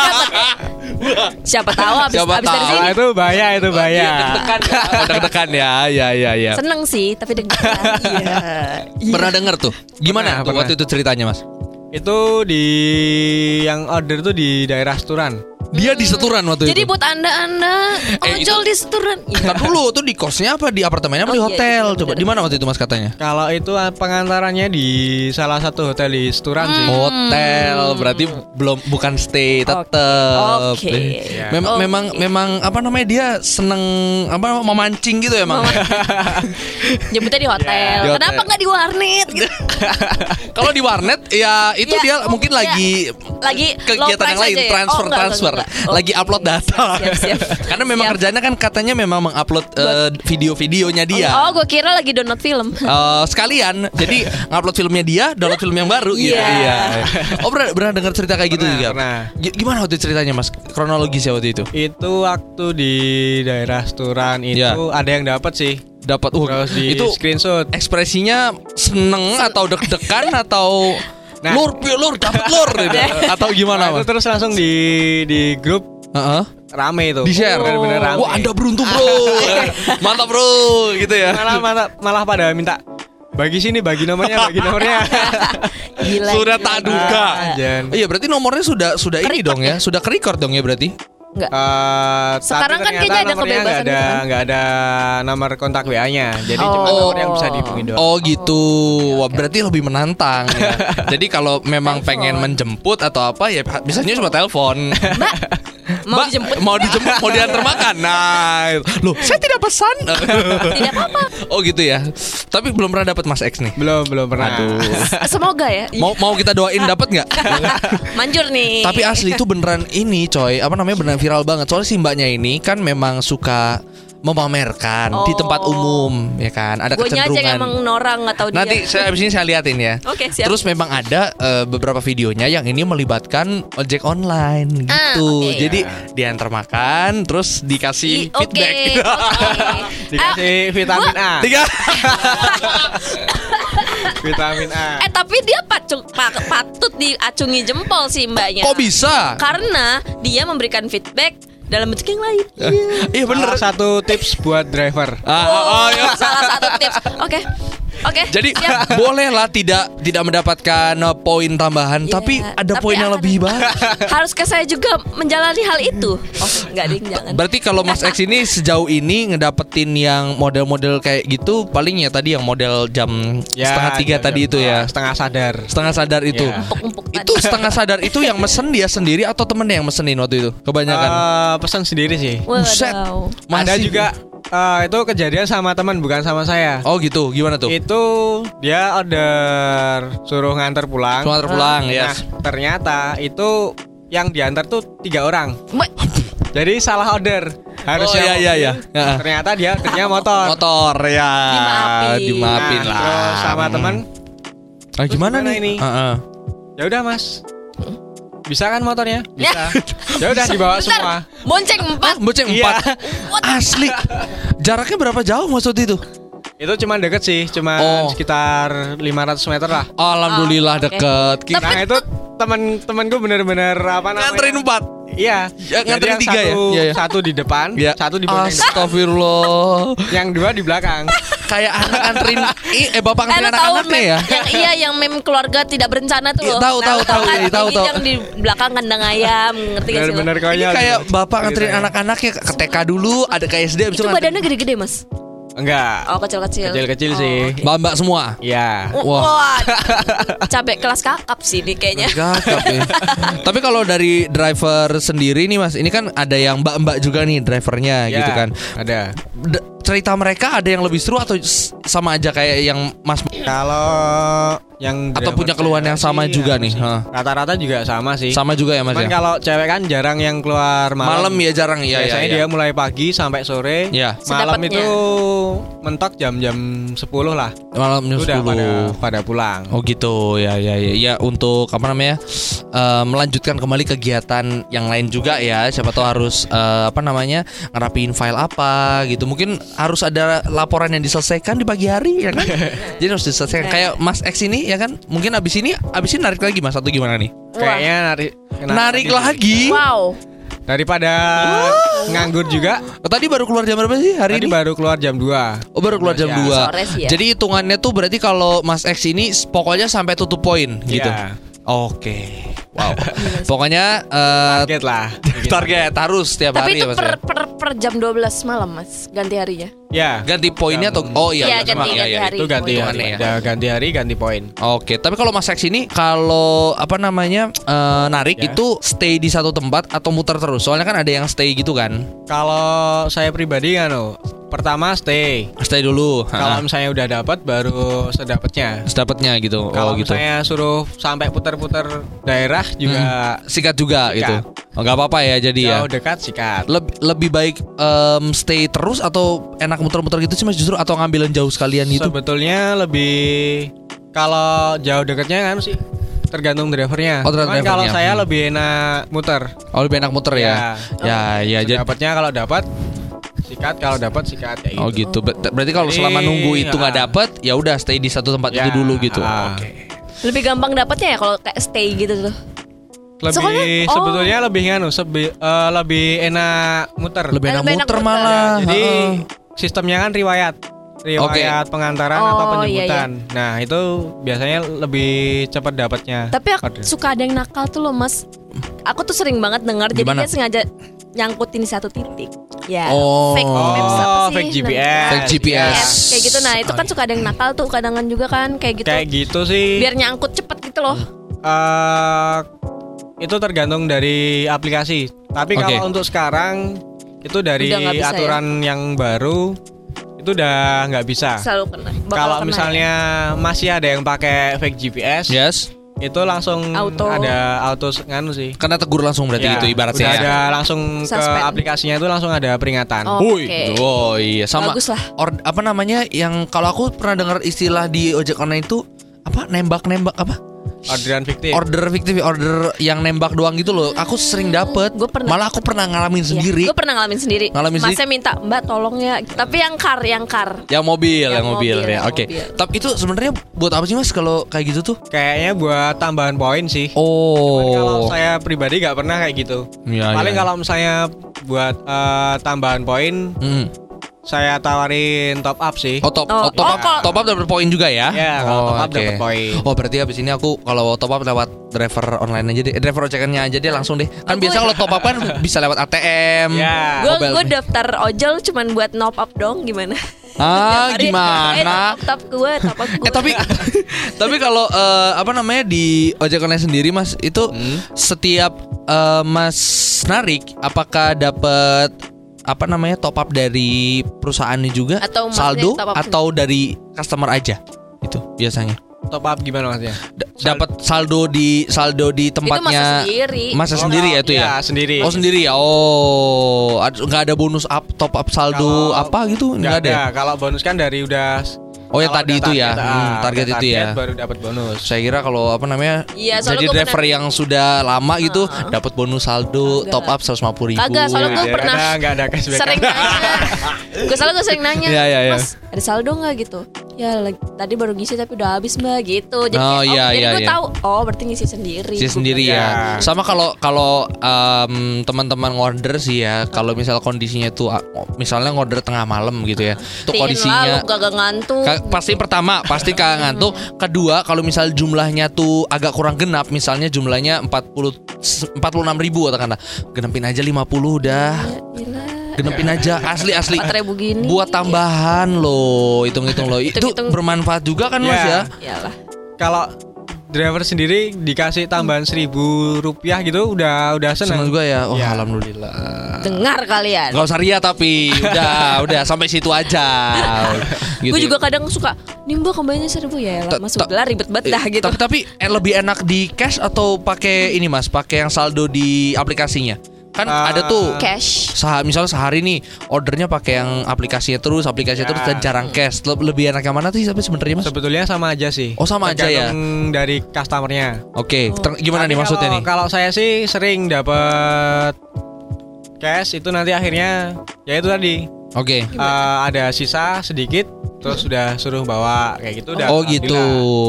Siapa tahu abis, Siapa abis dari tahu. sini Ah, itu bahaya itu bahaya. Deg-degan ya. Oh, Deg-degan ya. Ya ya ya. seneng sih tapi deg-degan. Iya. Pernah dengar tuh? Gimana Pernah, tuh pernah. waktu itu ceritanya, Mas? Itu di yang order tuh di daerah Seturan. Dia di seturan waktu Jadi itu. buat anda-anda Eh, ojol di seturan. Iya. Ntar dulu tuh di kosnya apa di apartemennya apa di Oh, iya, hotel? iya, Coba bener. di mana waktu itu Mas katanya? Kalau itu ah, pengantarannya di salah satu hotel di Seturan sih. Hmm. Hotel berarti belum bukan stay tetap. Oke. Ya. Mem- Oke. Memang memang apa namanya dia seneng apa memancing gitu emang. Jemputnya di hotel. Di hotel. Kenapa nggak di warnet? Gitu. Kalau di warnet ya itu Ya, dia mungkin ya. lagi Lagi low kegiatan yang lain aja ya? transfer Oh, enggak, transfer. enggak, lagi upload data. siap, siap. Karena memang Siap. kerjanya kan katanya memang mengupload eh, video-videonya dia. Oh, gue kira lagi download film. Eh, sekalian, jadi ngupload filmnya dia, download film yang baru gitu. Iya. Iya. Oh pernah pernah dengar cerita kayak gitu Pernah, juga? pernah. Gimana waktu ceritanya mas? Kronologisnya waktu itu? Itu waktu di daerah Sturan itu Ya. ada yang dapat sih. Dapat uh, Terus di itu screenshot. ekspresinya seneng atau deg-degan atau Nah. lur lur dapat lur gitu. atau gimana Nah, itu terus langsung di di grup Heeh. rame itu. Di share. Bener-bener rame. Wah anda beruntung bro, mantap bro, gitu ya. malah, malah malah pada minta bagi sini bagi nomornya bagi nomornya. Gila. Sudah gila. tak duga. Anjan. Iya berarti nomornya sudah sudah ini dong ya, sudah ke record dong ya berarti. Enggak. Eh, Sekarang kan kayaknya ada kebebasan nggak ada gitu kan? nggak ada nomor kontak WA-nya. Jadi cuma Oh. nomor yang bisa dihubungi doang. Oh gitu, Wah, berarti lebih menantang. ya. Jadi kalau memang pengen menjemput atau apa ya biasanya cuma telepon. Mbak, mau Mbak, dijemput? mau dijemput, mau diantar makan. Nah, loh, saya tidak pesan. Tidak apa-apa. oh gitu ya. Tapi belum pernah dapat Mas X nih. Belum belum pernah. Aduh. Semoga ya. Mau mau kita doain dapat nggak? Manjur nih. Tapi asli itu beneran ini, coy. Apa namanya beneran viral banget. Soalnya si mbaknya ini kan memang suka memamerkan di Oh. tempat umum, ya kan? Ada Gue aja yang kecenderungan. emang norang atau dia. Nanti saya abis ini saya liatin ya. Oke, siap. Terus memang ada eh, beberapa videonya yang ini melibatkan ojek online Ah, gitu. oke. Jadi diantar makan, terus dikasih I- Oke. feedback. oke. Dikasih vitamin A. Tiga. Vitamin A. Eh tapi dia pacu, pa- patut diacungi jempol sih mbaknya. Kok bisa? Karena dia memberikan feedback dalam bentuk yang lain. Iya bener. Salah satu tips buat driver. Ah, oh, oh, ya. Salah satu tips. Oke. Oke. Jadi siap. bolehlah tidak tidak mendapatkan eh, poin tambahan, Iya, tapi ada tapi poin yang lebih banyak. Haruskah saya juga menjalani hal itu? Oh, enggak ding, jangan. Berarti kalau Mas X ini sejauh ini ngedapetin yang model-model kayak gitu, paling ya tadi yang model jam setengah tiga jam- tadi jam- itu ya, Setengah sadar. setengah sadar itu. Ya. Empuk-empuk tadi. Itu setengah sadar itu yang mesen dia sendiri atau temennya yang mesenin waktu itu? Kebanyakan. Eh, pesan sendiri sih. Buset. Ada juga eh, itu kejadian sama teman bukan sama saya. Oh gitu, gimana tuh? Itu dia order suruh nganter pulang. Suruh nganter pulang, Nah, yes. ternyata itu yang diantar tuh tiga orang. Jadi salah order. Harusnya Oh, iya, iya, iya. Ya. Ternyata dia ordernya motor. Motor ya. Dimaafin. Dimaafin Nah, lah. Terus sama teman, Ah, gimana, gimana nih? ini? Heeh. ya udah mas. Bisa kan motornya? Bisa. ya udah dibawa bentar. semua. Bonceng empat. Ah, boceng Iya. empat. Asli. Jaraknya berapa jauh maksud itu? Itu cuma deket sih, cuma Oh. sekitar 500 meter lah. Alhamdulillah Oh, oke. deket. Ki- Tapi Nah itu teman-temanku bener-bener apa namanya? Nganterin empat. Iya. Ya, Jadi yang tiga ya? satu, Iya, iya. Satu di depan, Ya. satu di belakang. Astagfirullah. yang dua di belakang. Kayak anak anterin eh, bapak anterin anak-anaknya ya? yang iya yang meme keluarga tidak berencana tuh Iya, loh. tahu, tahu, tahu, tahu, tahu. Yang di belakang kandang ayam, ngerti gak sih? konyol. kayak gitu. bapak nganterin Ceritanya. anak-anaknya ke TK dulu, ada ke SD, abis Itu badannya gede-gede mas. Enggak. Oh kecil-kecil. Kecil-kecil Oh, sih. oke. Mbak-mbak semua. Iya. Wah. Wah, cabe kelas kakap sih ini kayaknya. Gagap ya. Tapi kalau dari driver sendiri nih Mas, ini kan ada yang mbak-mbak juga nih drivernya Iya, gitu kan. Ada. D- cerita mereka ada yang lebih seru atau sama aja kayak yang Mas Kalau yang Atau punya keluhan yang sama sih juga nih. Rata-rata juga sama sih. sama juga ya Mas Cuman ya? kalau cewek kan jarang yang keluar malam. Malam ya jarang ya Biasanya ya. dia mulai pagi sampai sore. Iya. Malam Sedapatnya. itu mentok jam-jam 10 lah. Malam jam Udah 10. pada pada pulang. Oh gitu ya ya ya ya untuk apa namanya eh, melanjutkan kembali kegiatan yang lain juga ya siapa tahu harus eh, apa namanya ngerapiin file apa gitu mungkin harus ada laporan yang diselesaikan di pagi hari ya kan? Jadi harus diselesaikan. Kayak Mas X ini ya kan? Mungkin abis ini abis ini narik lagi Mas atau gimana nih? Kayaknya narik narik lagi Wow. Daripada nganggur juga. Oh, tadi baru keluar jam berapa sih hari Tadi ini? baru keluar jam 2 Oh baru keluar jam Ya. 2 Sore sih ya. Jadi hitungannya tuh berarti kalau Mas X ini pokoknya sampai tutup poin gitu. Oke. Wow. pokoknya eh, Target lah. target harus setiap Tapi hari itu ya Mas per, per, per jam 12 malam mas Ganti harinya Ya. Ganti poinnya atau oh iya, Iya, iya, ganti- iya, ganti iya. hari. Itu ganti hari. ya. Ya, ganti hari, ganti poin. Oke, tapi kalau Mas X ini kalau apa namanya eh, narik Ya. itu stay di satu tempat atau muter terus? Soalnya kan ada yang stay gitu kan. Kalau saya pribadi kan, oh, pertama stay. Stay dulu. Kalau misalnya udah dapat baru sedapatnya. Sedapatnya gitu. Kalau oh gitu. misalnya suruh sampai putar-putar daerah juga Sikat juga gitu. sikat. Oh, nggak apa-apa ya jadi ya. Jauh dekat sikat. Lebih lebih baik em, stay terus atau enak muter-muter gitu sih Mas justru atau ngambilin jauh sekalian gitu. Sebetulnya lebih kalau jauh dekatnya kan sih tergantung drivernya. Oh, tergantung Cuman kalau drivernya. saya Hmm. lebih enak muter. Oh lebih enak muter ya. Ya ya jadi Dapatnya kalau dapat sikat, kalau dapat sikat kayak Oh gitu. Ber- Berarti kalau selama nunggu itu nggak ah. dapet, ya udah stay di satu tempat Ya, itu dulu gitu. ah. Oke. Lebih gampang dapatnya ya kalau kayak stay gitu tuh. Lebih Soalnya- oh. sebetulnya lebih nganu, sebi- eh, lebih enak muter. Lebih enak Lebih enak muter muter. malah. Jadi Heeh. sistemnya kan riwayat. Riwayat pengantaran Oh, atau iya, penjemputan. Nah, itu biasanya lebih cepat dapatnya. Tapi aku Order. suka ada yang nakal tuh loh mas. Aku tuh sering banget dengar. Jadi dia sengaja nyangkutin di satu titik. Ya. Oh. Fake maps apa Oh, sih? fake namanya? GPS. Fake GPS. Yes, kayak gitu. Nah itu kan suka ada yang nakal tuh kadangan juga kan kayak gitu. Kayak gitu sih. Biar nyangkut cepet gitu loh. eh, itu tergantung dari aplikasi. Tapi Oke. kalau untuk sekarang itu dari ya? aturan yang baru itu udah nggak bisa. Selalu kena. Kalau misalnya masih ada yang pakai fake GPS, Yes. Itu langsung Auto. ada auto nganu sih. Karena tegur langsung berarti Ya, gitu ibaratnya udah ya. ada langsung ke Suspend. aplikasinya itu langsung ada peringatan. Oh, Woi, oke. oh iya sama. Bagus lah. Or, apa namanya yang kalau aku pernah dengar istilah di ojek online itu apa nembak-nembak apa? Orderan fiktif. Order fiktif, order yang nembak doang gitu loh. Aku sering dapet. Gua pernah. Malah aku pernah ngalamin sendiri. Gue pernah ngalamin sendiri. Ngalamin Masnya minta Mbak tolong ya. Tapi yang car, yang car. Yang mobil, yang, Yang mobil, mobil, ya. Oke. mobil. Tapi itu sebenarnya buat apa sih Mas kalau kayak gitu tuh? Kayaknya buat tambahan poin sih. Cuman Oh. Kalau saya pribadi nggak pernah kayak gitu. Iya, Paling iya. kalau misalnya buat eh, tambahan poin, Hmm. Saya tawarin top up sih. Oh top, oh, Oh, top oh, up, kalau- top up dapat poin juga ya? Ya, kalau oh, top up oke. dapat poin. Oh berarti habis ini aku kalau top up lewat driver online aja deh, eh, driver ojekannya aja deh langsung deh. Kan Oh, biasa kalau top up kan bisa lewat ATM. Ya. Gue Mobile gue daftar ojol cuman buat top up dong gimana? Ah hari, Eh gimana? top up gue, top up gue. Eh tapi tapi kalau eh, apa namanya di ojek online sendiri Mas itu Hmm. setiap eh, Mas narik apakah dapat apa namanya top up dari perusahaannya juga Atau saldo atau dari customer aja itu biasanya Top up gimana maksudnya? D- dapat saldo di saldo di tempatnya masa sendiri. masa Oh, sendiri ya kalau- itu ya, iya, sendiri. oh sendiri ya oh nggak ada bonus up top up saldo Kalau- apa gitu nggak ada ya? Kalau bonus kan dari udah Oh, kalau tadi itu ya. target, Hmm, ah, target itu ya. baru dapat bonus. Saya kira kalau apa namanya Iya, soalnya jadi gua driver pernah- yang sudah lama gitu dapat bonus saldo Kagak. top up 150 ribu. Kagak, soalnya gua Ya, pernah ada, nggak ada cashback. sering nanya. gue selalu gue sering nanya, Iya, iya, iya. Mas ada saldo nggak gitu? Ya lagi, tadi baru ngisi tapi udah habis mbak gitu. Jadi Oh, kayak, iya, jadi iya, gue iya. tahu. Oh berarti ngisi sendiri. Gua sendiri ya. Ya. Sama kalau kalau em, teman-teman order sih ya, kalau misal kondisinya tuh misalnya order tengah malam gitu ya. Tuh "Tiin kondisinya lah, lu gak ngantuk. Ka- pasti pertama pasti kagak ngantuk. Kedua kalau misal jumlahnya tuh agak kurang genap, misalnya jumlahnya 40 46 ribu katakanlah, genepin aja 50 udah. Ya. Genepin aja asli asli. 4.000 gini. Buat tambahan loh, hitung-hitung loh. Itu bermanfaat juga kan Mas ya? Ya. Iyalah. Kalau driver sendiri dikasih tambahan seribu rupiah gitu udah udah Senang seneng. juga ya. Oh, Ya. alhamdulillah. Dengar kalian. Gak usah ria tapi udah udah sampai situ aja. Gitu Gue ya. juga kadang suka Nih mbak kembalinya seribu ya lah Masuk gelar ribet banget dah gitu Tapi tapi eh, lebih enak di cash atau pakai ini Mas, pakai yang saldo di aplikasinya. Kan Ah. ada tuh Cash Seha, misalnya sehari nih ordernya pakai yang aplikasinya terus, aplikasinya Ya. terus dan jarang cash. Le- lebih enak yang mana sih tapi sebenarnya Mas? Sebetulnya sama aja sih. Oh, sama aja ya? Dari customernya. Oke, ter- gimana Tapi nih maksudnya kalau- nih? Kalau saya sih sering dapat cash itu nanti akhirnya ya itu tadi Oke. eh, ada sisa sedikit terus sudah suruh bawa kayak gitu udah Oh gitu,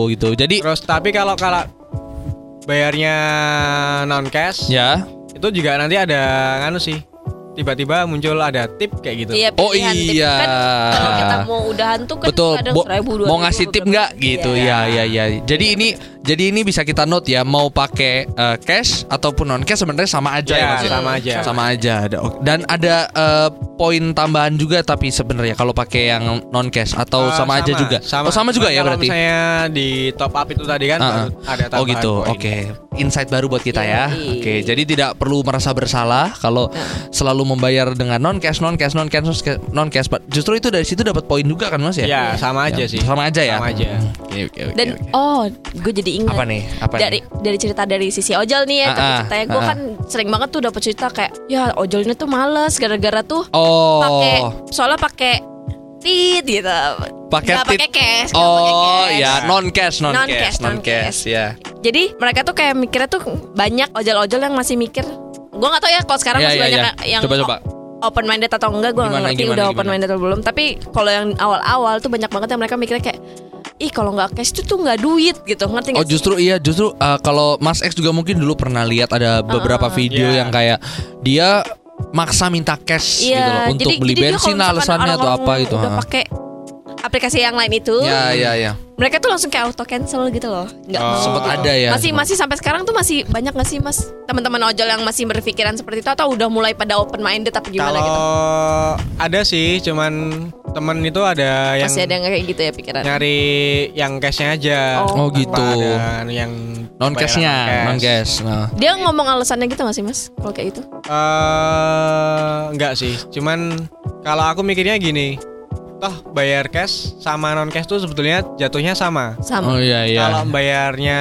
gitu. Jadi Terus tapi kalau kalau bayarnya non cash ya. Itu juga nanti ada nganu sih tiba-tiba muncul ada tip kayak gitu. Iya Oh, pilihan tip. iya. Kan kalau kita mau udahan tuh kan Betul. kadang Bo- seribu, dua mau ngasih tip nggak gitu Iya. ya ya ya. Jadi ini jadi ini bisa kita note ya mau pakai eh, cash ataupun non cash sebenarnya sama aja ya, Ya, Mas ya? sama aja. Sama aja. Ada- Dan ada eh, poin tambahan juga tapi sebenarnya kalau pakai yang non cash atau Eh, sama, aja juga. Oh sama juga ya kalau berarti. misalnya di top up itu tadi kan baru ah. ada tambahan Oh gitu, oke. Insight baru buat kita ya. Oke, jadi tidak perlu merasa bersalah kalau selalu membayar dengan non cash, non cash, non cash, non cash. Justru itu dari situ dapat poin juga kan mas ya? Ya, sama aja Ya, sih. Sama aja ya. Sama aja. Hmm, Oke oke oke. Dan oke. oh gue jadi ingat. Apa nih? Apa dari nih? dari cerita dari sisi ojol nih ya, Ah, tapi ah, ceritanya gue ah, ah. kan sering banget tuh dapet cerita kayak ya ojolnya tuh males gara-gara tuh Oh. pakai soalnya pakai tit gitu. Pakai Nggak tit. pakai cash. nggak Oh, cash. ya non cash, non Non-cash, cash, non cash, ya. Jadi mereka tuh kayak mikirnya tuh banyak ojol-ojol yang masih mikir. Gue gak tau ya kalau sekarang Iya, masih iya, banyak iya. yang Coba, coba. open minded atau enggak gue Gimana, ngerti gimana, udah gimana? open minded atau belum. Tapi kalau yang awal-awal tuh banyak banget yang mereka mikirnya kayak ih kalau nggak cash itu tuh nggak duit gitu ngerti Oh nggak sih? justru iya justru uh, kalau Mas X juga mungkin dulu pernah lihat ada beberapa video Iya. yang kayak dia maksa minta cash gitu loh untuk beli dia kalau bensin alasannya atau apa gitu. Udah ha. pakai aplikasi yang lain itu, Ya ya ya. mereka tuh langsung kayak auto cancel gitu loh. Nggak Oh. mau. Sempet ada ya. Masih masih sampai sekarang tuh masih banyak gak sih mas teman-teman ojol yang masih berpikiran seperti itu atau udah mulai pada open minded apa gimana Kalau gitu? ada sih, cuman temen itu ada yang Masih ada yang kayak gitu ya pikiran. nyari yang cashnya aja. Oh, Tanpa gitu. ada yang Non cashnya, non cash. Nah. Dia ngomong alasannya gitu gak sih mas? Kalau kayak gitu? Eh, enggak sih. Cuman kalau aku mikirnya gini, toh bayar cash sama non cash tuh sebetulnya jatuhnya sama. Sama. Oh iya iya. Kalau bayarnya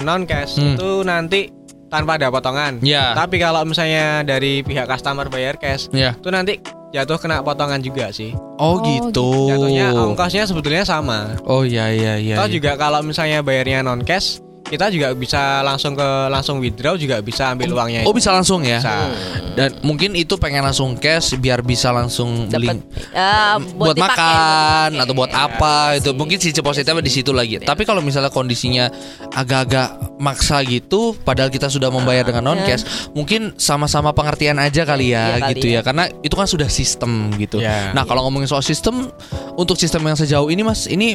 non cash Hmm. itu nanti tanpa ada potongan. Iya. Tapi kalau misalnya dari pihak customer bayar cash, Iya. itu nanti jatuh kena potongan juga sih. Oh, Oh, gitu. Jatuhnya ongkosnya sebetulnya sama. Oh iya iya iya. Toh iya. juga kalau misalnya bayarnya non cash, kita juga bisa langsung ke langsung withdraw juga bisa ambil uangnya. Oh bisa langsung ya. Bisa. Dan mungkin itu pengen langsung cash biar bisa langsung beli Dapat eh, buat, dipakai, makan buat atau buat dipakai. apa Iya itu sih. mungkin sisi positifnya di situ lagi. Tapi kalau misalnya kondisinya agak-agak maksa gitu, padahal kita sudah membayar dengan non cash, mungkin sama-sama pengertian aja kali ya, Iya kali gitu ya. ya. Karena itu kan sudah sistem gitu. Iya. Nah kalau ngomongin soal sistem, untuk sistem yang sejauh ini mas, ini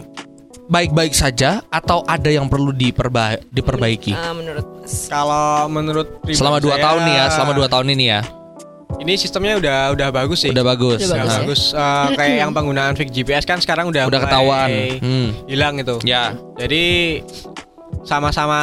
baik-baik saja atau ada yang perlu diperba- diperbaiki? Eh, menurut mas. Kalau menurut Selama dua saya, tahun nih ya, selama dua tahun ini ya, Ini sistemnya udah udah bagus sih. udah bagus. Udah Nah, bagus. Eh, kayak yang penggunaan fix GPS kan sekarang udah Udah ketahuan. Hmm. hilang itu. Ya. Jadi sama-sama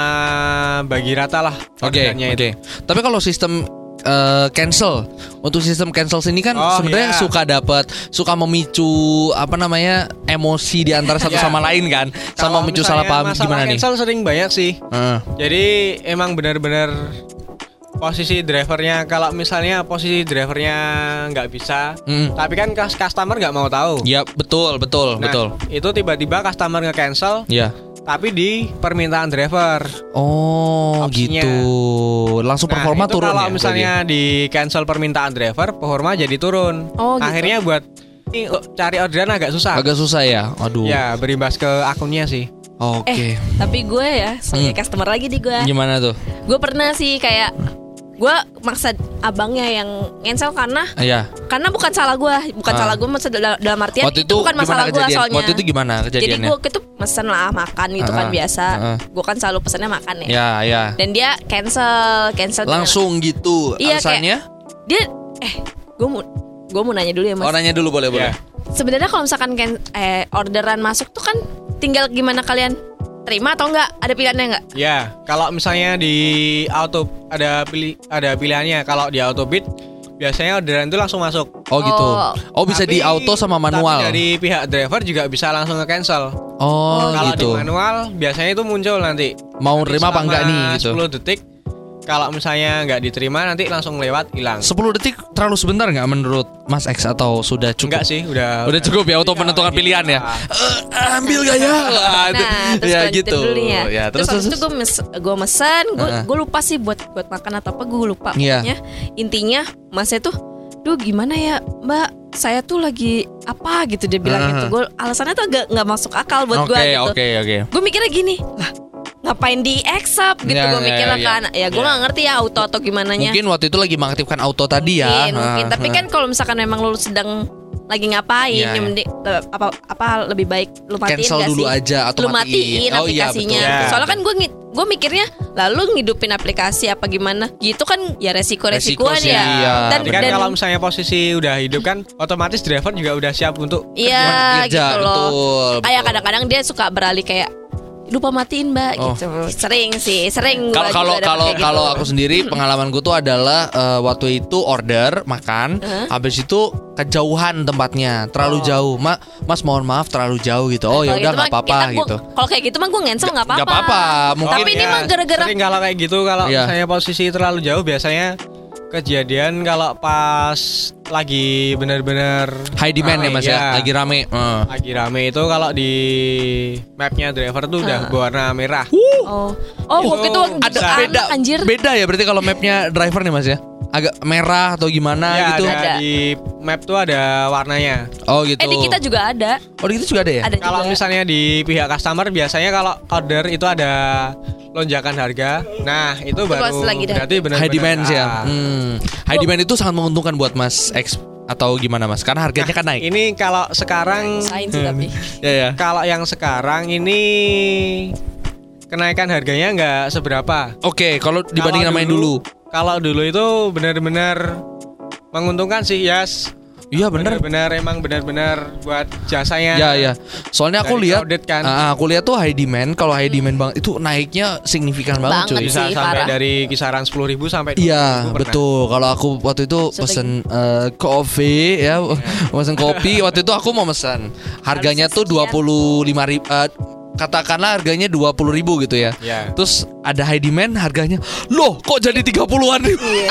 bagi rata lah Oke, orderannya oke. itu. Tapi kalau sistem eh, cancel, untuk sistem cancel sini kan Oh, sebenarnya iya. suka dapat, suka memicu apa namanya emosi di antara satu Ya. sama lain kan, sama memicu salah paham gimana nih? cancel sering banyak sih. Heeh. Jadi emang benar-benar posisi drivernya kalau misalnya posisi drivernya nggak bisa, Mm. tapi kan customer nggak mau tahu. Ya betul betul Nah, betul. Itu tiba-tiba customer nge-cancel Ya. Tapi di permintaan driver. Oh Opsinya. gitu. Langsung Nah, performa itu turun kalau ya. misalnya di cancel permintaan driver, performa jadi turun. Oh, gitu. Akhirnya buat ini kok cari orderan agak susah. Agak susah ya. Aduh. Ya, berimbas ke akunnya sih. Oke. Eh, tapi gue ya sebagai Hmm. customer lagi di gue. Gimana tuh? Gue pernah sih kayak gue maksa abangnya yang cancel karena Iya. karena bukan salah gue, bukan Ah. salah gue maksud dalam, dalam artian Waktu itu, itu bukan masalah gue soalnya. Waktu itu gimana Jadi kejadiannya? gue itu pesen lah makan gitu kan Ah, biasa. ah. Gue kan selalu pesennya makan ya. Ya ya. Dan dia cancel, cancel dengan- Langsung gitu. Iya, Alasannya? dia eh gue mau gue mau nanya dulu ya mas. Oh nanya dulu boleh boleh. Ya. Sebenarnya kalau misalkan eh orderan masuk tuh kan tinggal gimana kalian terima atau enggak? Ada pilihannya enggak? Ya, kalau misalnya di auto ada pilih ada pilihannya. Kalau di auto bid biasanya orderan itu langsung masuk. Oh gitu. Oh. Oh bisa di Tapi- auto sama Tapi manual. dari pihak driver juga bisa langsung nge-cancel. Oh, Kalau gitu. di manual biasanya itu muncul nanti. Mau Nanti nerima apa enggak nih gitu. 10 detik. Kalau misalnya nggak diterima nanti langsung lewat hilang. 10 detik terlalu sebentar nggak menurut Mas X atau sudah cukup? Enggak sih, udah Udah cukup ya untuk Iya, menentukan gitu. pilihan ya. Eh, ambil gak ya? Itu- Nah, terus ya gitu. dulu nih ya. Ya, terus, terus habis itu gue mes gue mesen, gue gue lupa sih buat buat makan atau apa gue lupa. Iya. Pokoknya intinya masnya tuh, duh gimana ya Mbak, saya tuh lagi apa gitu dia bilang Heeh. gitu. Gue alasannya tuh agak nggak masuk akal buat Oke, gue gitu. oke, oke. Gue mikirnya gini, lah ngapain di accept gitu Ya, gue ya, mikirnya ya. kan. Ya gue Ya. nggak ngerti ya auto atau gimana nya. Mungkin waktu itu lagi mengaktifkan auto tadi ya. Mungkin, mungkin. Nah, Tapi nah. kan kalau misalkan memang lu sedang lagi ngapain, Iya, ya iya. mending le- apa apa lebih baik lu matiin cancel gak dulu sih? aja atau lu matiin Oh iya aplikasinya. betul. Ya. Soalnya kan gue gue mikirnya lalu ngidupin aplikasi apa gimana? Gitu kan ya Resiko sih, ya. iya. Dan, Jadi kan dan kalau misalnya posisi udah hidup kan otomatis driver juga udah siap untuk iya Kerja, gitu loh. betul, Kayak kadang-kadang dia suka beralih kayak lupa matiin mbak Oh. gitu. Sering sih, sering. Kalau kalau kalau kayak gitu. kalau aku sendiri pengalamanku tuh adalah eh, waktu itu order makan, habis itu kejauhan tempatnya, terlalu jauh. Ma, mas mohon maaf terlalu jauh gitu. Oh ya Kalau udah gitu nggak apa-apa gitu. Kalau kayak gitu mah gue ngensel nggak apa-apa. Nggak apa-apa, mungkin- Tapi ini ya, mah gara-gara sering kalau kayak gitu kalau Iya. misalnya posisi terlalu jauh biasanya kejadian kalau pas lagi benar-benar High demand ya rame, mas ya, lagi rame. Eh. lagi rame itu kalau di mapnya driver tuh udah berwarna merah. Oh, oh waktu itu Ada beda, anjir. beda ya berarti kalau mapnya driver nih mas ya, agak merah atau gimana ya, gitu. ada di map tuh ada warnanya. Oh gitu. Eh di kita juga ada. Oh di kita juga ada ya? Ada Kalau juga. misalnya di pihak customer biasanya kalau order itu ada lonjakan harga. Nah, itu, baru pas lagi berarti benar High demand ya. Hmm. High demand itu sangat menguntungkan buat mas X atau gimana mas? Karena harganya kan naik. Ini kalau sekarang Sains sih tapi. Ya ya. kalau yang sekarang ini kenaikan harganya nggak seberapa. Oke, kalau dibandingin sama yang dulu. Kalau dulu itu benar-benar menguntungkan sih, Yas. Iya bener. Benar-benar emang benar-benar buat jasanya. Ya ya. Soalnya aku lihat kan. Ah, aku lihat tuh high demand. Kalau high demand banget itu naiknya signifikan banget, Banget cuy. Bisa sih, sampai parah. dari kisaran 10.000 sampai 20.000 Iya betul. Kalau aku waktu itu pesen eh, kopi ya, pesen kopi. Waktu itu aku mau pesan. Harganya tuh dua puluh lima ribu. Katakanlah harganya dua puluh ribu gitu ya. Iya. Terus ada high demand harganya, loh kok jadi tiga puluhan ribu? Iya.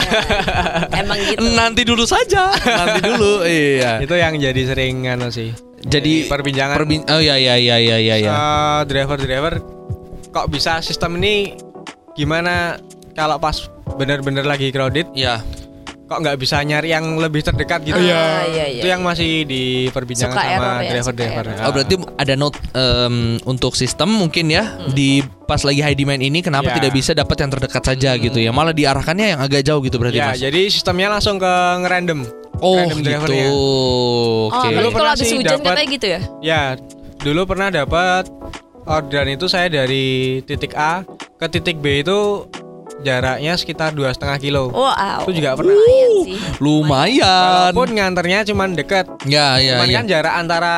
Emang gitu. Nanti dulu saja, nanti dulu. Iya. Itu yang jadi sering anu sih. Jadi perbincangan perbin- oh ya ya ya ya ya ya. Eh, driver-driver kok bisa sistem ini gimana kalau pas bener-bener lagi crowded Ya. Kok nggak bisa nyari yang lebih terdekat gitu Ah, iya, iya. itu yang masih diperbincangkan Suka sama ya, driver-driver suka Oh berarti ada note em, untuk sistem mungkin ya di pas lagi high demand ini kenapa Ya. tidak bisa dapat yang terdekat saja gitu ya malah diarahkannya yang agak jauh gitu berarti ya mas. jadi sistemnya langsung ke ngerandom Oh random gitu. drivernya. Oh, Oke. Dulu berarti kalau pernah habis hujan dapet- katanya gitu ya? ya dulu pernah dapat orderan itu saya dari titik A ke titik B itu jaraknya sekitar dua setengah kilo Wow. itu juga pernah Lumayan sih. Lumayan. walaupun nganternya cuman deket Ya ya cuman ya. kan jarak antara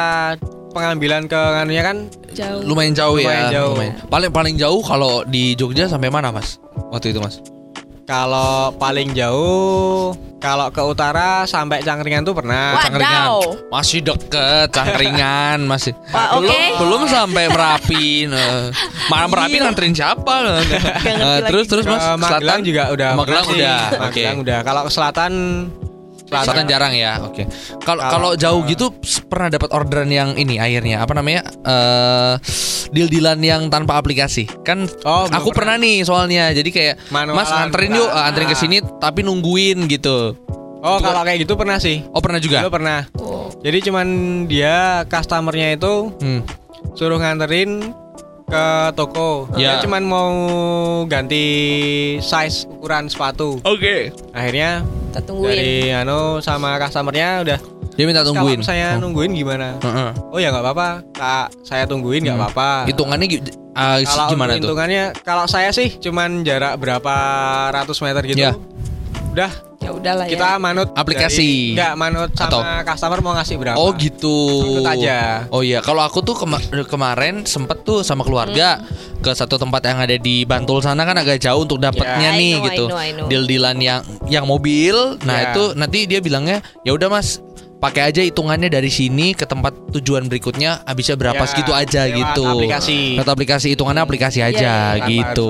pengambilan ke nganunya kan Jauh. Lumayan jauh Lumayan ya. jauh. Paling paling jauh kalau di Jogja sampai mana mas? Waktu itu mas? Kalau paling jauh kalau ke utara sampai Cangkringan tuh pernah Wah, Cangkringan. Wadaw. Masih deket Cangkringan masih. Wah, belum oke. belum sampai Merapi. nah. Mana Merapi nganterin siapa? Nah, terus lagi. terus mas Ke Magelang juga udah Magelang udah. Oke. Magelang udah kalau ke selatan Selatan jarang ya. Oke. Kalau Kalau- kalau jauh gitu pernah dapat orderan yang ini akhirnya apa namanya? eh deal-dealan yang tanpa aplikasi. Kan Oh, aku pernah. nih soalnya. Jadi kayak Manualan Mas nganterin pula. yuk, eh, anterin ke sini tapi nungguin gitu. oh kalau kayak gitu pernah sih Oh, pernah juga? Dulu pernah Oh. jadi cuman dia customernya itu Hmm. suruh nganterin ke toko Ya. dia cuman mau ganti size ukuran sepatu Oke. akhirnya Kita tungguin. dari anu sama customernya udah Dia minta tungguin. kalau saya Oh. nungguin gimana Heeh. oh ya nggak apa-apa kak saya tungguin nggak Hmm. apa-apa Hitungannya ah, kalau gimana tuh? hitungannya kalau saya sih cuman jarak berapa ratus meter gitu Ya. Udah Ya udahlah ya. kita manut Aplikasi. dari- nggak manut sama Atau? customer mau ngasih berapa Oh gitu. Ikut aja. Oh iya, kalau aku tuh kema- kemarin sempet tuh sama keluarga ke satu tempat yang ada di Bantul sana kan agak jauh untuk dapatnya Ya, I nih know, I gitu. know. Deal-dealan yang yang mobil. Nah, Ya. itu nanti dia bilangnya, "Ya udah Mas, pakai aja hitungannya dari sini ke tempat tujuan berikutnya habisnya berapa Ya, segitu aja gitu." aplikasi. Lewat aplikasi hitungannya aplikasi Ya, aja ya, ya. Gitu.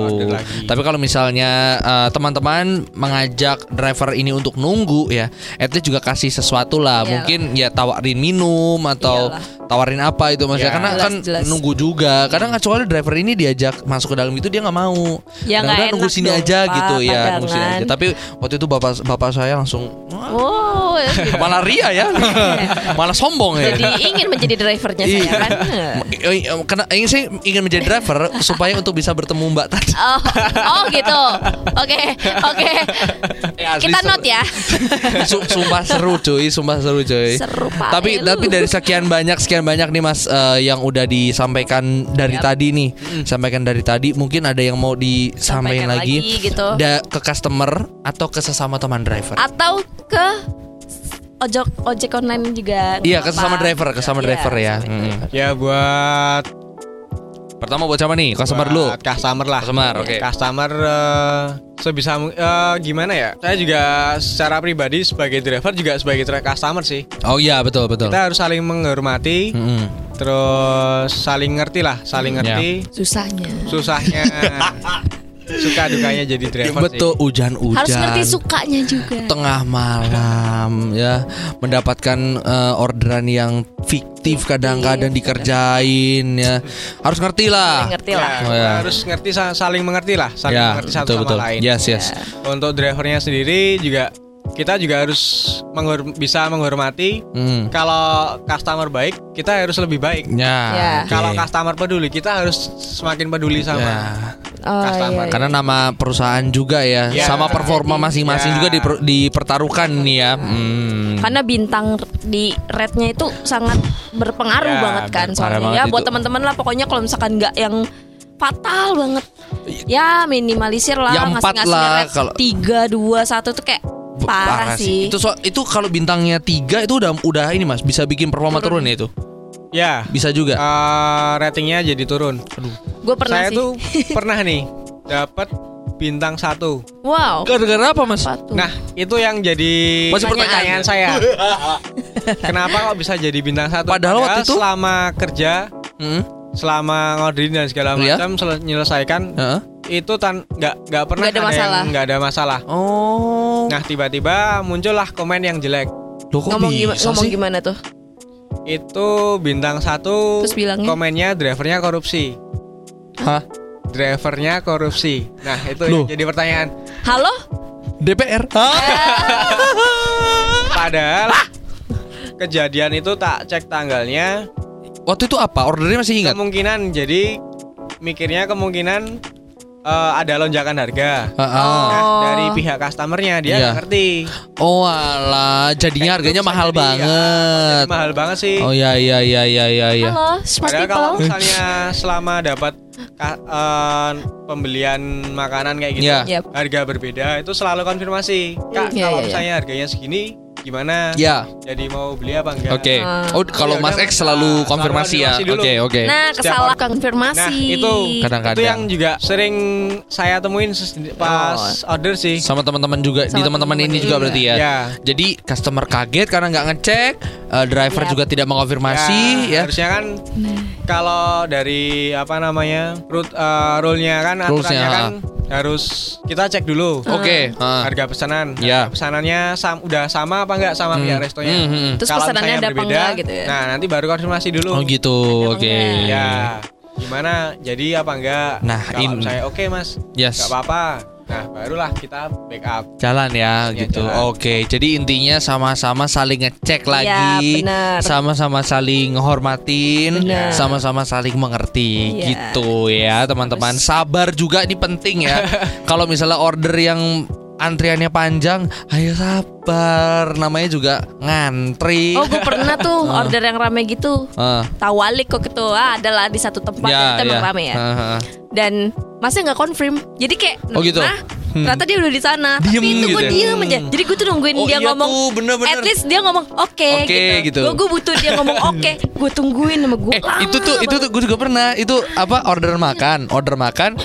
Tapi kalau misalnya eh, teman-teman mengajak driver ini untuk nunggu ya, at least juga kasih sesuatu lah. Iyalah. Mungkin ya tawarin minum atau Iyalah. tawarin apa itu maksudnya Ya. karena Jelas, kan jelas. nunggu juga. Kadang kan soalnya driver ini diajak masuk ke dalam itu dia nggak mau. Ya, nggak nunggu sini dong, aja Pak, gitu ya, nunggu sini aja. Tapi waktu itu bapak bapak saya langsung "Wah, Oh, ya gitu. malah ria ya. malah sombong ya. Jadi ingin menjadi drivernya saya Iya. kan. Eh, eh, Karena ingin saya ingin menjadi driver supaya untuk bisa bertemu Mbak tadi. Oh, oh gitu. Oke, oke. Ya, asli Kita note ya. Su- sumpah seru cuy, sumpah seru cuy. Seru, Pak. Tapi Eh, tapi dari sekian banyak sekian banyak nih Mas eh, yang udah disampaikan dari tadi nih. Sampaikan dari tadi mungkin ada yang mau disampaikan Sampaikan lagi, lagi gitu. Da- ke customer atau ke sesama teman driver. Atau ke ojek ojek online juga. Iya, nggak ke sesama apa-apa. driver, ke sesama Iya, driver ya. sama Mm. ya buat Pertama buat siapa nih? Customer dulu. Customer lah. Customer, oke. Customer eh, sebisa eh, gimana ya? Saya juga secara pribadi sebagai driver juga sebagai customer sih. Oh iya betul betul. Kita harus saling menghormati, Mm-mm. terus saling ngerti lah, saling Ya. ngerti Susahnya. susahnya, suka dukanya jadi driver Betul hujan-hujan. Harus ngerti sukanya juga. Tengah malam ya mendapatkan eh, orderan yang fiktif kadang-kadang dikerjain ya harus ngerti lah. Ngerti lah. Ya, Oh, ya. Harus ngerti sa- saling mengerti lah, saling Ya mengerti satu betul sama betul. lain. Yes yes. Untuk drivernya sendiri juga kita juga harus menghor- bisa menghormati. Hmm. Kalau customer baik, kita harus lebih baik. Ya. Ya. oke. Kalau customer peduli, kita harus semakin peduli sama. Ya. Oh, Customer. iya, iya. Karena nama perusahaan juga ya, Ya. sama performa masing-masing Ya. juga diper- dipertaruhkan nih ya. Hmm. Karena bintang di rate-nya itu sangat berpengaruh Ya, banget kan soalnya banget ya itu. buat teman-teman lah pokoknya kalau misalkan nggak yang fatal banget ya minimalisir lah Ya, empat ngasih-ngasih lah, kalau- tiga dua satu tuh kayak parah, sih, Itu so- itu kalau bintangnya tiga itu udah udah ini mas bisa bikin performa turun, ya itu. Ya, Bisa juga. eh, ratingnya jadi turun. gue pernah Saya sih tuh pernah nih dapat bintang satu. wow Gara-gara apa mas? apa? Nah, itu yang jadi Masih pertanyaan pertanyaan. saya. Kenapa kok bisa jadi bintang satu? Padahal waktu itu- selama kerja, Hmm? Selama ngoderin dan segala Iya. macam sel- menyelesaikan Heeh. itu tan nggak nggak pernah Nggak ada yang masalah. nggak ada masalah. Oh. Nah, tiba-tiba muncullah komen yang jelek. Loh, kok ngomong, bisa gimana, ngomong sih? gimana tuh Itu bintang satu Terus bilangnya? komennya drivernya korupsi. Hah? Drivernya korupsi. Nah, itu Loh. yang jadi pertanyaan. halo DPR. Padahal kejadian itu tak cek tanggalnya Waktu itu apa? Ordernya masih ingat? kemungkinan jadi mikirnya kemungkinan eh, ada lonjakan harga. Heeh. Nah, Oh. dari pihak customernya dia Iya. nggak ngerti. Oh alah, jadinya harganya Itu bisa mahal jadi, ya, banget. jadi mahal banget sih. Oh ya ya ya ya ya ya. halo smart Padahal kalau misalnya selama dapat eh, pembelian makanan kayak gitu, Iya. Yap. harga berbeda itu selalu konfirmasi. Kak, Iya, kalau iya, iya. misalnya harganya segini gimana? Ya. Jadi mau beli apa enggak? Oke. Ah. Oh kalau Ya Mas X selalu Mas. konfirmasi ya. Oke oke. nah Setiap kesalah orang- konfirmasi Nah, itu Kadang-kadang. itu yang juga sering saya temuin pas order sih. Sama teman-teman juga di Sama teman-teman ini juga berarti ya. Ya. Jadi customer kaget karena nggak ngecek, eh, driver Yap. juga tidak mengonfirmasi ya. Harusnya kan kalau dari apa namanya root eh, rule-nya kan aturannya kan harus kita cek dulu. Oke. ah. Harga pesanan. Ya. Harga pesanannya sam- udah sama apa enggak sama Hmm. pihak restonya? Hmm, hmm, hmm. Terus Kalau pesanannya ada apa berbeda, enggak gitu ya? Nah, nanti baru konfirmasi dulu. Oh gitu. Apa Oke. enggak? Ya. Gimana? Jadi apa enggak? Nah, kalau in- saya oke, Mas. Yes. Enggak apa-apa. Nah, barulah kita backup. Jalan ya Ya, gitu. jalan. Oke, jadi intinya sama-sama saling ngecek Iya, lagi, sama-sama saling hormatin, sama-sama saling mengerti Iya. gitu ya, teman-teman. Sabar juga ini penting ya. Kalau misalnya order yang antriannya panjang, ayo sabar. Namanya juga ngantri. Oh, gue pernah tuh order yang rame gitu. Ah, Tawalik kok gitu. Ah, adalah di satu tempat ya, dan itu ya. rame ya. Ah, ah. Dan masnya nggak confirm. Jadi kayak Oh, gitu? nah, Hmm. ternyata dia udah di sana. Diem Tapi itu gue gitu ya? diem aja. Jadi gue tuh nungguin Oh, dia iya ngomong. tuh, bener-bener. At least dia ngomong oke Oke, gitu. Gue gue butuh dia ngomong oke. Gue tungguin sama gue. Eh, itu tuh itu tuh gue juga pernah. Itu apa order makan, order makan.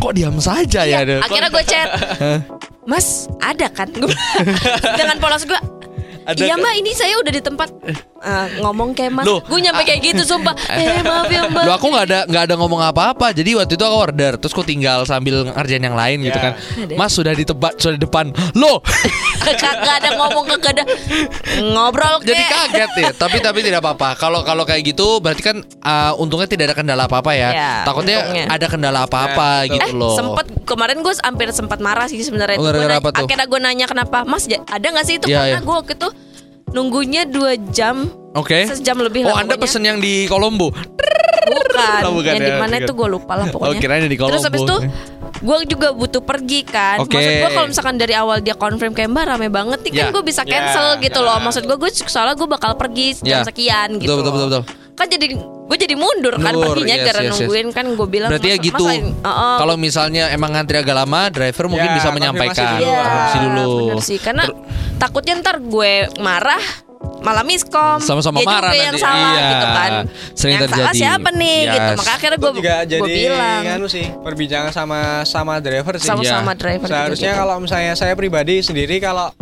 Kok diam saja ya? Iya, Kok- akhirnya gue chat. Mas, ada kan? Dengan polos gue. Ada iya kan? mbak, ini saya udah di tempat eh, ngomong kayak mas. Loh, Gue nyampe kayak gitu sumpah. Eh maaf ya mbak. Lu aku nggak ada nggak ada ngomong apa-apa. Jadi waktu itu aku order, terus aku tinggal sambil ngerjain yang lain gitu Ya. kan. Ada. Mas sudah di tempat, sudah di depan. Loh, kagak ada ngomong kagak ada ngobrol jadi kaget ya. Tapi tapi tidak apa-apa. Kalau kalau kayak gitu berarti kan uh, untungnya tidak ada kendala apa-apa ya. Ya, Takutnya untungnya. ada kendala apa-apa Ya, betul. gitu Eh loh. sempet kemarin gue hampir sempat marah sih sebenarnya Oh? Akhirnya gue nanya kenapa Mas ada nggak sih itu Iya, karena iya. gue waktu itu nunggunya dua jam Oke. sejam lebih Oh, lah Anda pokoknya. pesen yang di Kolombo. bukan, Oh, bukan yang ya, di mana itu gue lupa lah pokoknya. Oh, kirain di Terus habis itu Kolombo. gue juga butuh pergi kan. Oke. Maksud gue kalau misalkan dari awal dia confirm kayak mbak rame banget nih kan Ya. gue bisa Ya, cancel gitu ya. loh. Maksud gue gue soalnya gue bakal pergi jam Ya. sekian gitu. Betul, betul, betul, betul. Kan jadi gue jadi mundur kan Mundur, perginya yes, gara yes, yes. nungguin kan gue bilang. Berarti ya "Mas- gitu. Oh, oh, Kalau misalnya emang ngantri agak lama, driver mungkin Ya, bisa konfirmasi menyampaikan. dulu. Konfirmasi dulu. bener sih. Karena takutnya ntar gue marah, malah miskom. Sama-sama Dia marah juga yang nanti. salah Iya. gitu kan. Sering yang salah terjadi. siapa nih gitu. Yes. Maka akhirnya Itu gue juga jadi bilang anu sih perbincangan sama sama driver sih. sama-sama Iya. driver. juga Seharusnya gitu. kalau misalnya saya pribadi sendiri kalau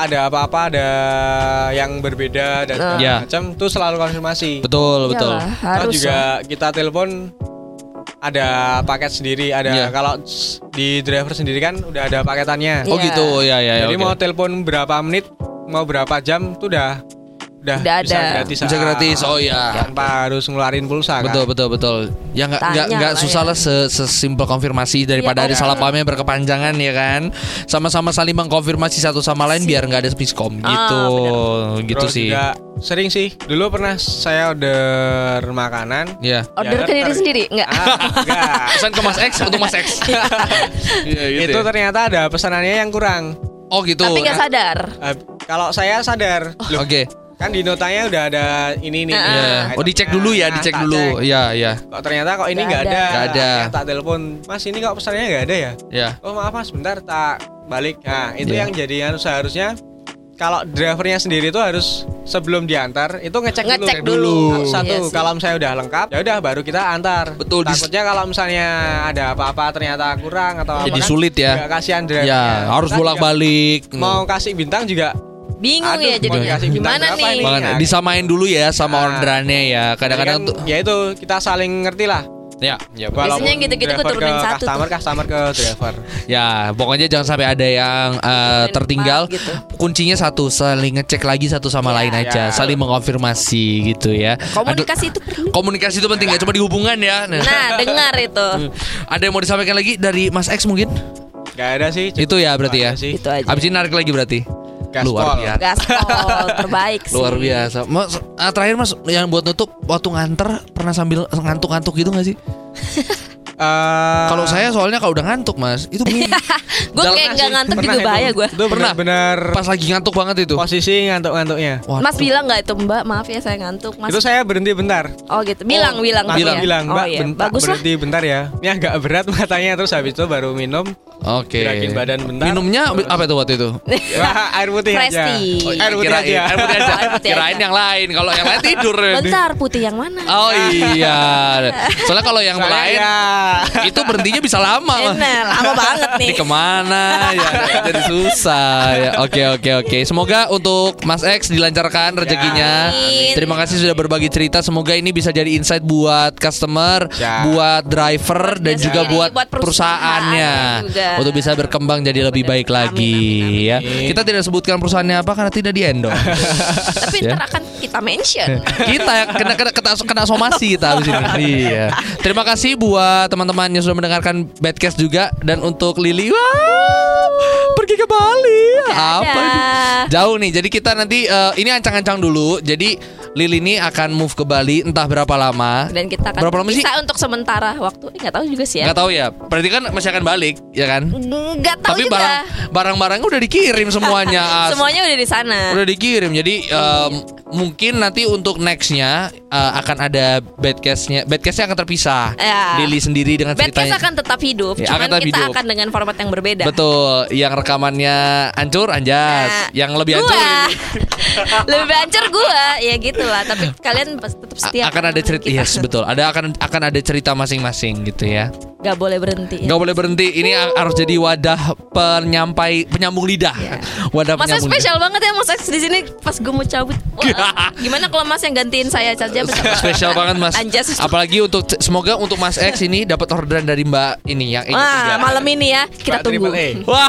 ada apa-apa ada yang berbeda dan segala Iya. macam tuh selalu konfirmasi. Betul, betul. Harus juga lah. kita telepon ada paket sendiri, ada Iya. kalau di driver sendiri kan udah ada paketannya. Oh Iya. gitu, ya ya ya. Jadi oke. mau telepon berapa menit, mau berapa jam tuh udah udah, Udah bisa ada. gratis. Bisa gratis. Oh iya. Tanpa harus ngeluarin pulsa Betul kan. betul betul. Ya nggak nggak nggak lah susah ya. lah se sesimpel konfirmasi daripada Iya, ada oke. salah paham yang berkepanjangan ya kan. Sama-sama saling mengkonfirmasi satu sama lain biar nggak ada miskom Ah, gitu. Gitu Terus sih. juga sering sih. Dulu pernah saya order makanan. Ya. Order Ya, ke diri sendiri enggak? Ah, enggak. Pesan ke Mas X untuk Mas X. Iya gitu. itu ya. ternyata ada pesanannya yang kurang. Oh gitu. Tapi nggak sadar. Eh, kalau saya sadar, loh, Oke. Kan di notanya udah ada ini nih. Iya. itemnya. Oh dicek dulu ya, Nah, dicek dulu. cek. Iya, iya. Kok ternyata kok ini Nggak ada. ada. Nggak ada. Akhirnya tak telepon, Mas ini kok pesannya nggak ada ya? Ya. Oh maaf mas, bentar tak balik. Nah itu Iya. yang jadi yang seharusnya kalau drivernya sendiri itu harus sebelum diantar itu ngecek, Ngecek dulu. dulu. Satu Iya kalau misalnya udah lengkap, ya udah baru kita antar. Betul, Takutnya kalau misalnya ada apa-apa ternyata kurang atau apa Jadi kan sulit ya. kasihan drivernya. Ya, harus bolak-balik. Mau kasih bintang juga Bingung Aduh, ya jadinya. bintang Gimana nih? Nah, disamain dulu ya sama Nah. orderannya ya. Kadang-kadang Jadi tuh kan, ya itu kita saling ngerti lah. ya, ya Biasanya gitu-gitu gue driver turunin ke satu customer, tuh. customer ke driver. Ya, pokoknya jangan sampai ada yang uh, tertinggal. gitu. Kuncinya satu, saling ngecek lagi satu sama Ya, lain aja, ya. saling mengonfirmasi gitu ya. Komunikasi itu Aduh, penting. komunikasi itu penting ya, cuma di hubungan ya. Nah, Nah, dengar itu. ada yang mau disampaikan lagi dari Mas X mungkin? Gak ada sih. Itu ya berarti ya. sih. Itu aja. Habis ini narik lagi berarti. Gaspol. Luar biasa. Gaspol terbaik sih. Luar biasa. Mas, ah, terakhir Mas yang buat nutup waktu nganter pernah sambil ngantuk-ngantuk gitu gak sih? Eh, Kalau saya soalnya kalau udah ngantuk Mas, itu Gue kayak nggak ngantuk pernah juga itu. bahaya gue. Pernah. benar-benar pas lagi ngantuk banget itu. posisi ngantuk-ngantuknya. Waduh. Mas bilang nggak itu Mbak? Maaf ya saya ngantuk. Mas. Itu saya berhenti bentar. Oh gitu. Bilang, bilang, Langsung tapi ya? bilang, Oh Mbak, iya. bentar, Bagus lah. berhenti bentar ya. Ini agak berat matanya terus habis itu baru minum. Oke. Gerakin badan bentar. Minumnya apa itu waktu itu? Wah, air putih aja. Oh, iya, air putih aja. Air putih aja. Kirain yang lain. Kalau yang lain tidur. Bentar, putih yang mana? Oh iya. Soalnya kalau yang lain ya. itu berhentinya bisa lama. Enak, lama banget nih. Ini ke mana ya jadi susah ya oke oke oke semoga untuk Mas X dilancarkan rezekinya Amin. terima kasih sudah berbagi cerita semoga ini bisa jadi insight buat customer Ya. buat driver dan dia juga buat, buat perusahaannya juga. untuk bisa berkembang jadi lebih baik lagi Amin, ya amin. kita tidak sebutkan perusahaannya apa karena tidak di endorse Tapi Ya. ntar akan kita mention. kita kena kena kena, kena somasi kita habis ini. Iya. Terima kasih buat teman-teman yang sudah mendengarkan Badcast juga dan untuk Lili wah pergi ke Bali. Apa ini? Jauh nih. Jadi kita nanti eh, ini ancang-ancang dulu. Jadi Lili ini akan move ke Bali entah berapa lama. Dan kita akan Berapa lama sih? bisa untuk sementara waktu. Eh, nggak tahu juga sih ya. Nggak tahu ya. Berarti kan masih akan balik, ya kan? Nggak tahu Tapi juga. barang barang-barangnya udah dikirim semuanya. Semuanya udah di sana. Udah dikirim. Jadi em, mungkin nanti untuk nextnya eh, akan ada badcastnya. Badcastnya akan terpisah. Ya. Lili sendiri dengan Badcast ceritanya. akan tetap hidup, Ya, cuman akan tetap kita hidup. akan dengan format yang berbeda. Betul, yang rekamannya hancur anjas, Nah, yang lebih hancur lebih hancur gua, ya gitulah. Tapi kalian tetap A- setia. akan ada cerita, yes betul. Ada akan akan ada cerita masing-masing gitu ya. Gak boleh berhenti. ya. Nggak boleh berhenti. Ini a- harus jadi wadah penyampai penyambung lidah. Ya. Wadah Masa penyambung spesial banget ya Mas X di sini pas gue mau cabut. Wah, gimana kalau Mas yang gantiin saya saja? lidah. Spesial banget Mas. Anjas. Apalagi untuk semoga untuk Mas X ini dapat orderan dari Mbak ini yang ini Wah, malam ini ya kita Mbak tunggu. Wah,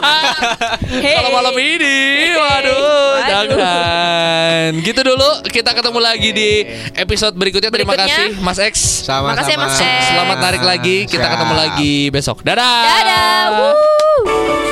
Hey. kalau malam ini, waduh, Waduh. jangan. Gitu dulu, kita ketemu lagi di episode berikutnya. Terima Berikutnya. kasih, Mas X. Sama-sama. Makasih ya, Mas X. Selamat narik lagi. Kita Siap. ketemu lagi besok. Dadah. Dadah. Wuh.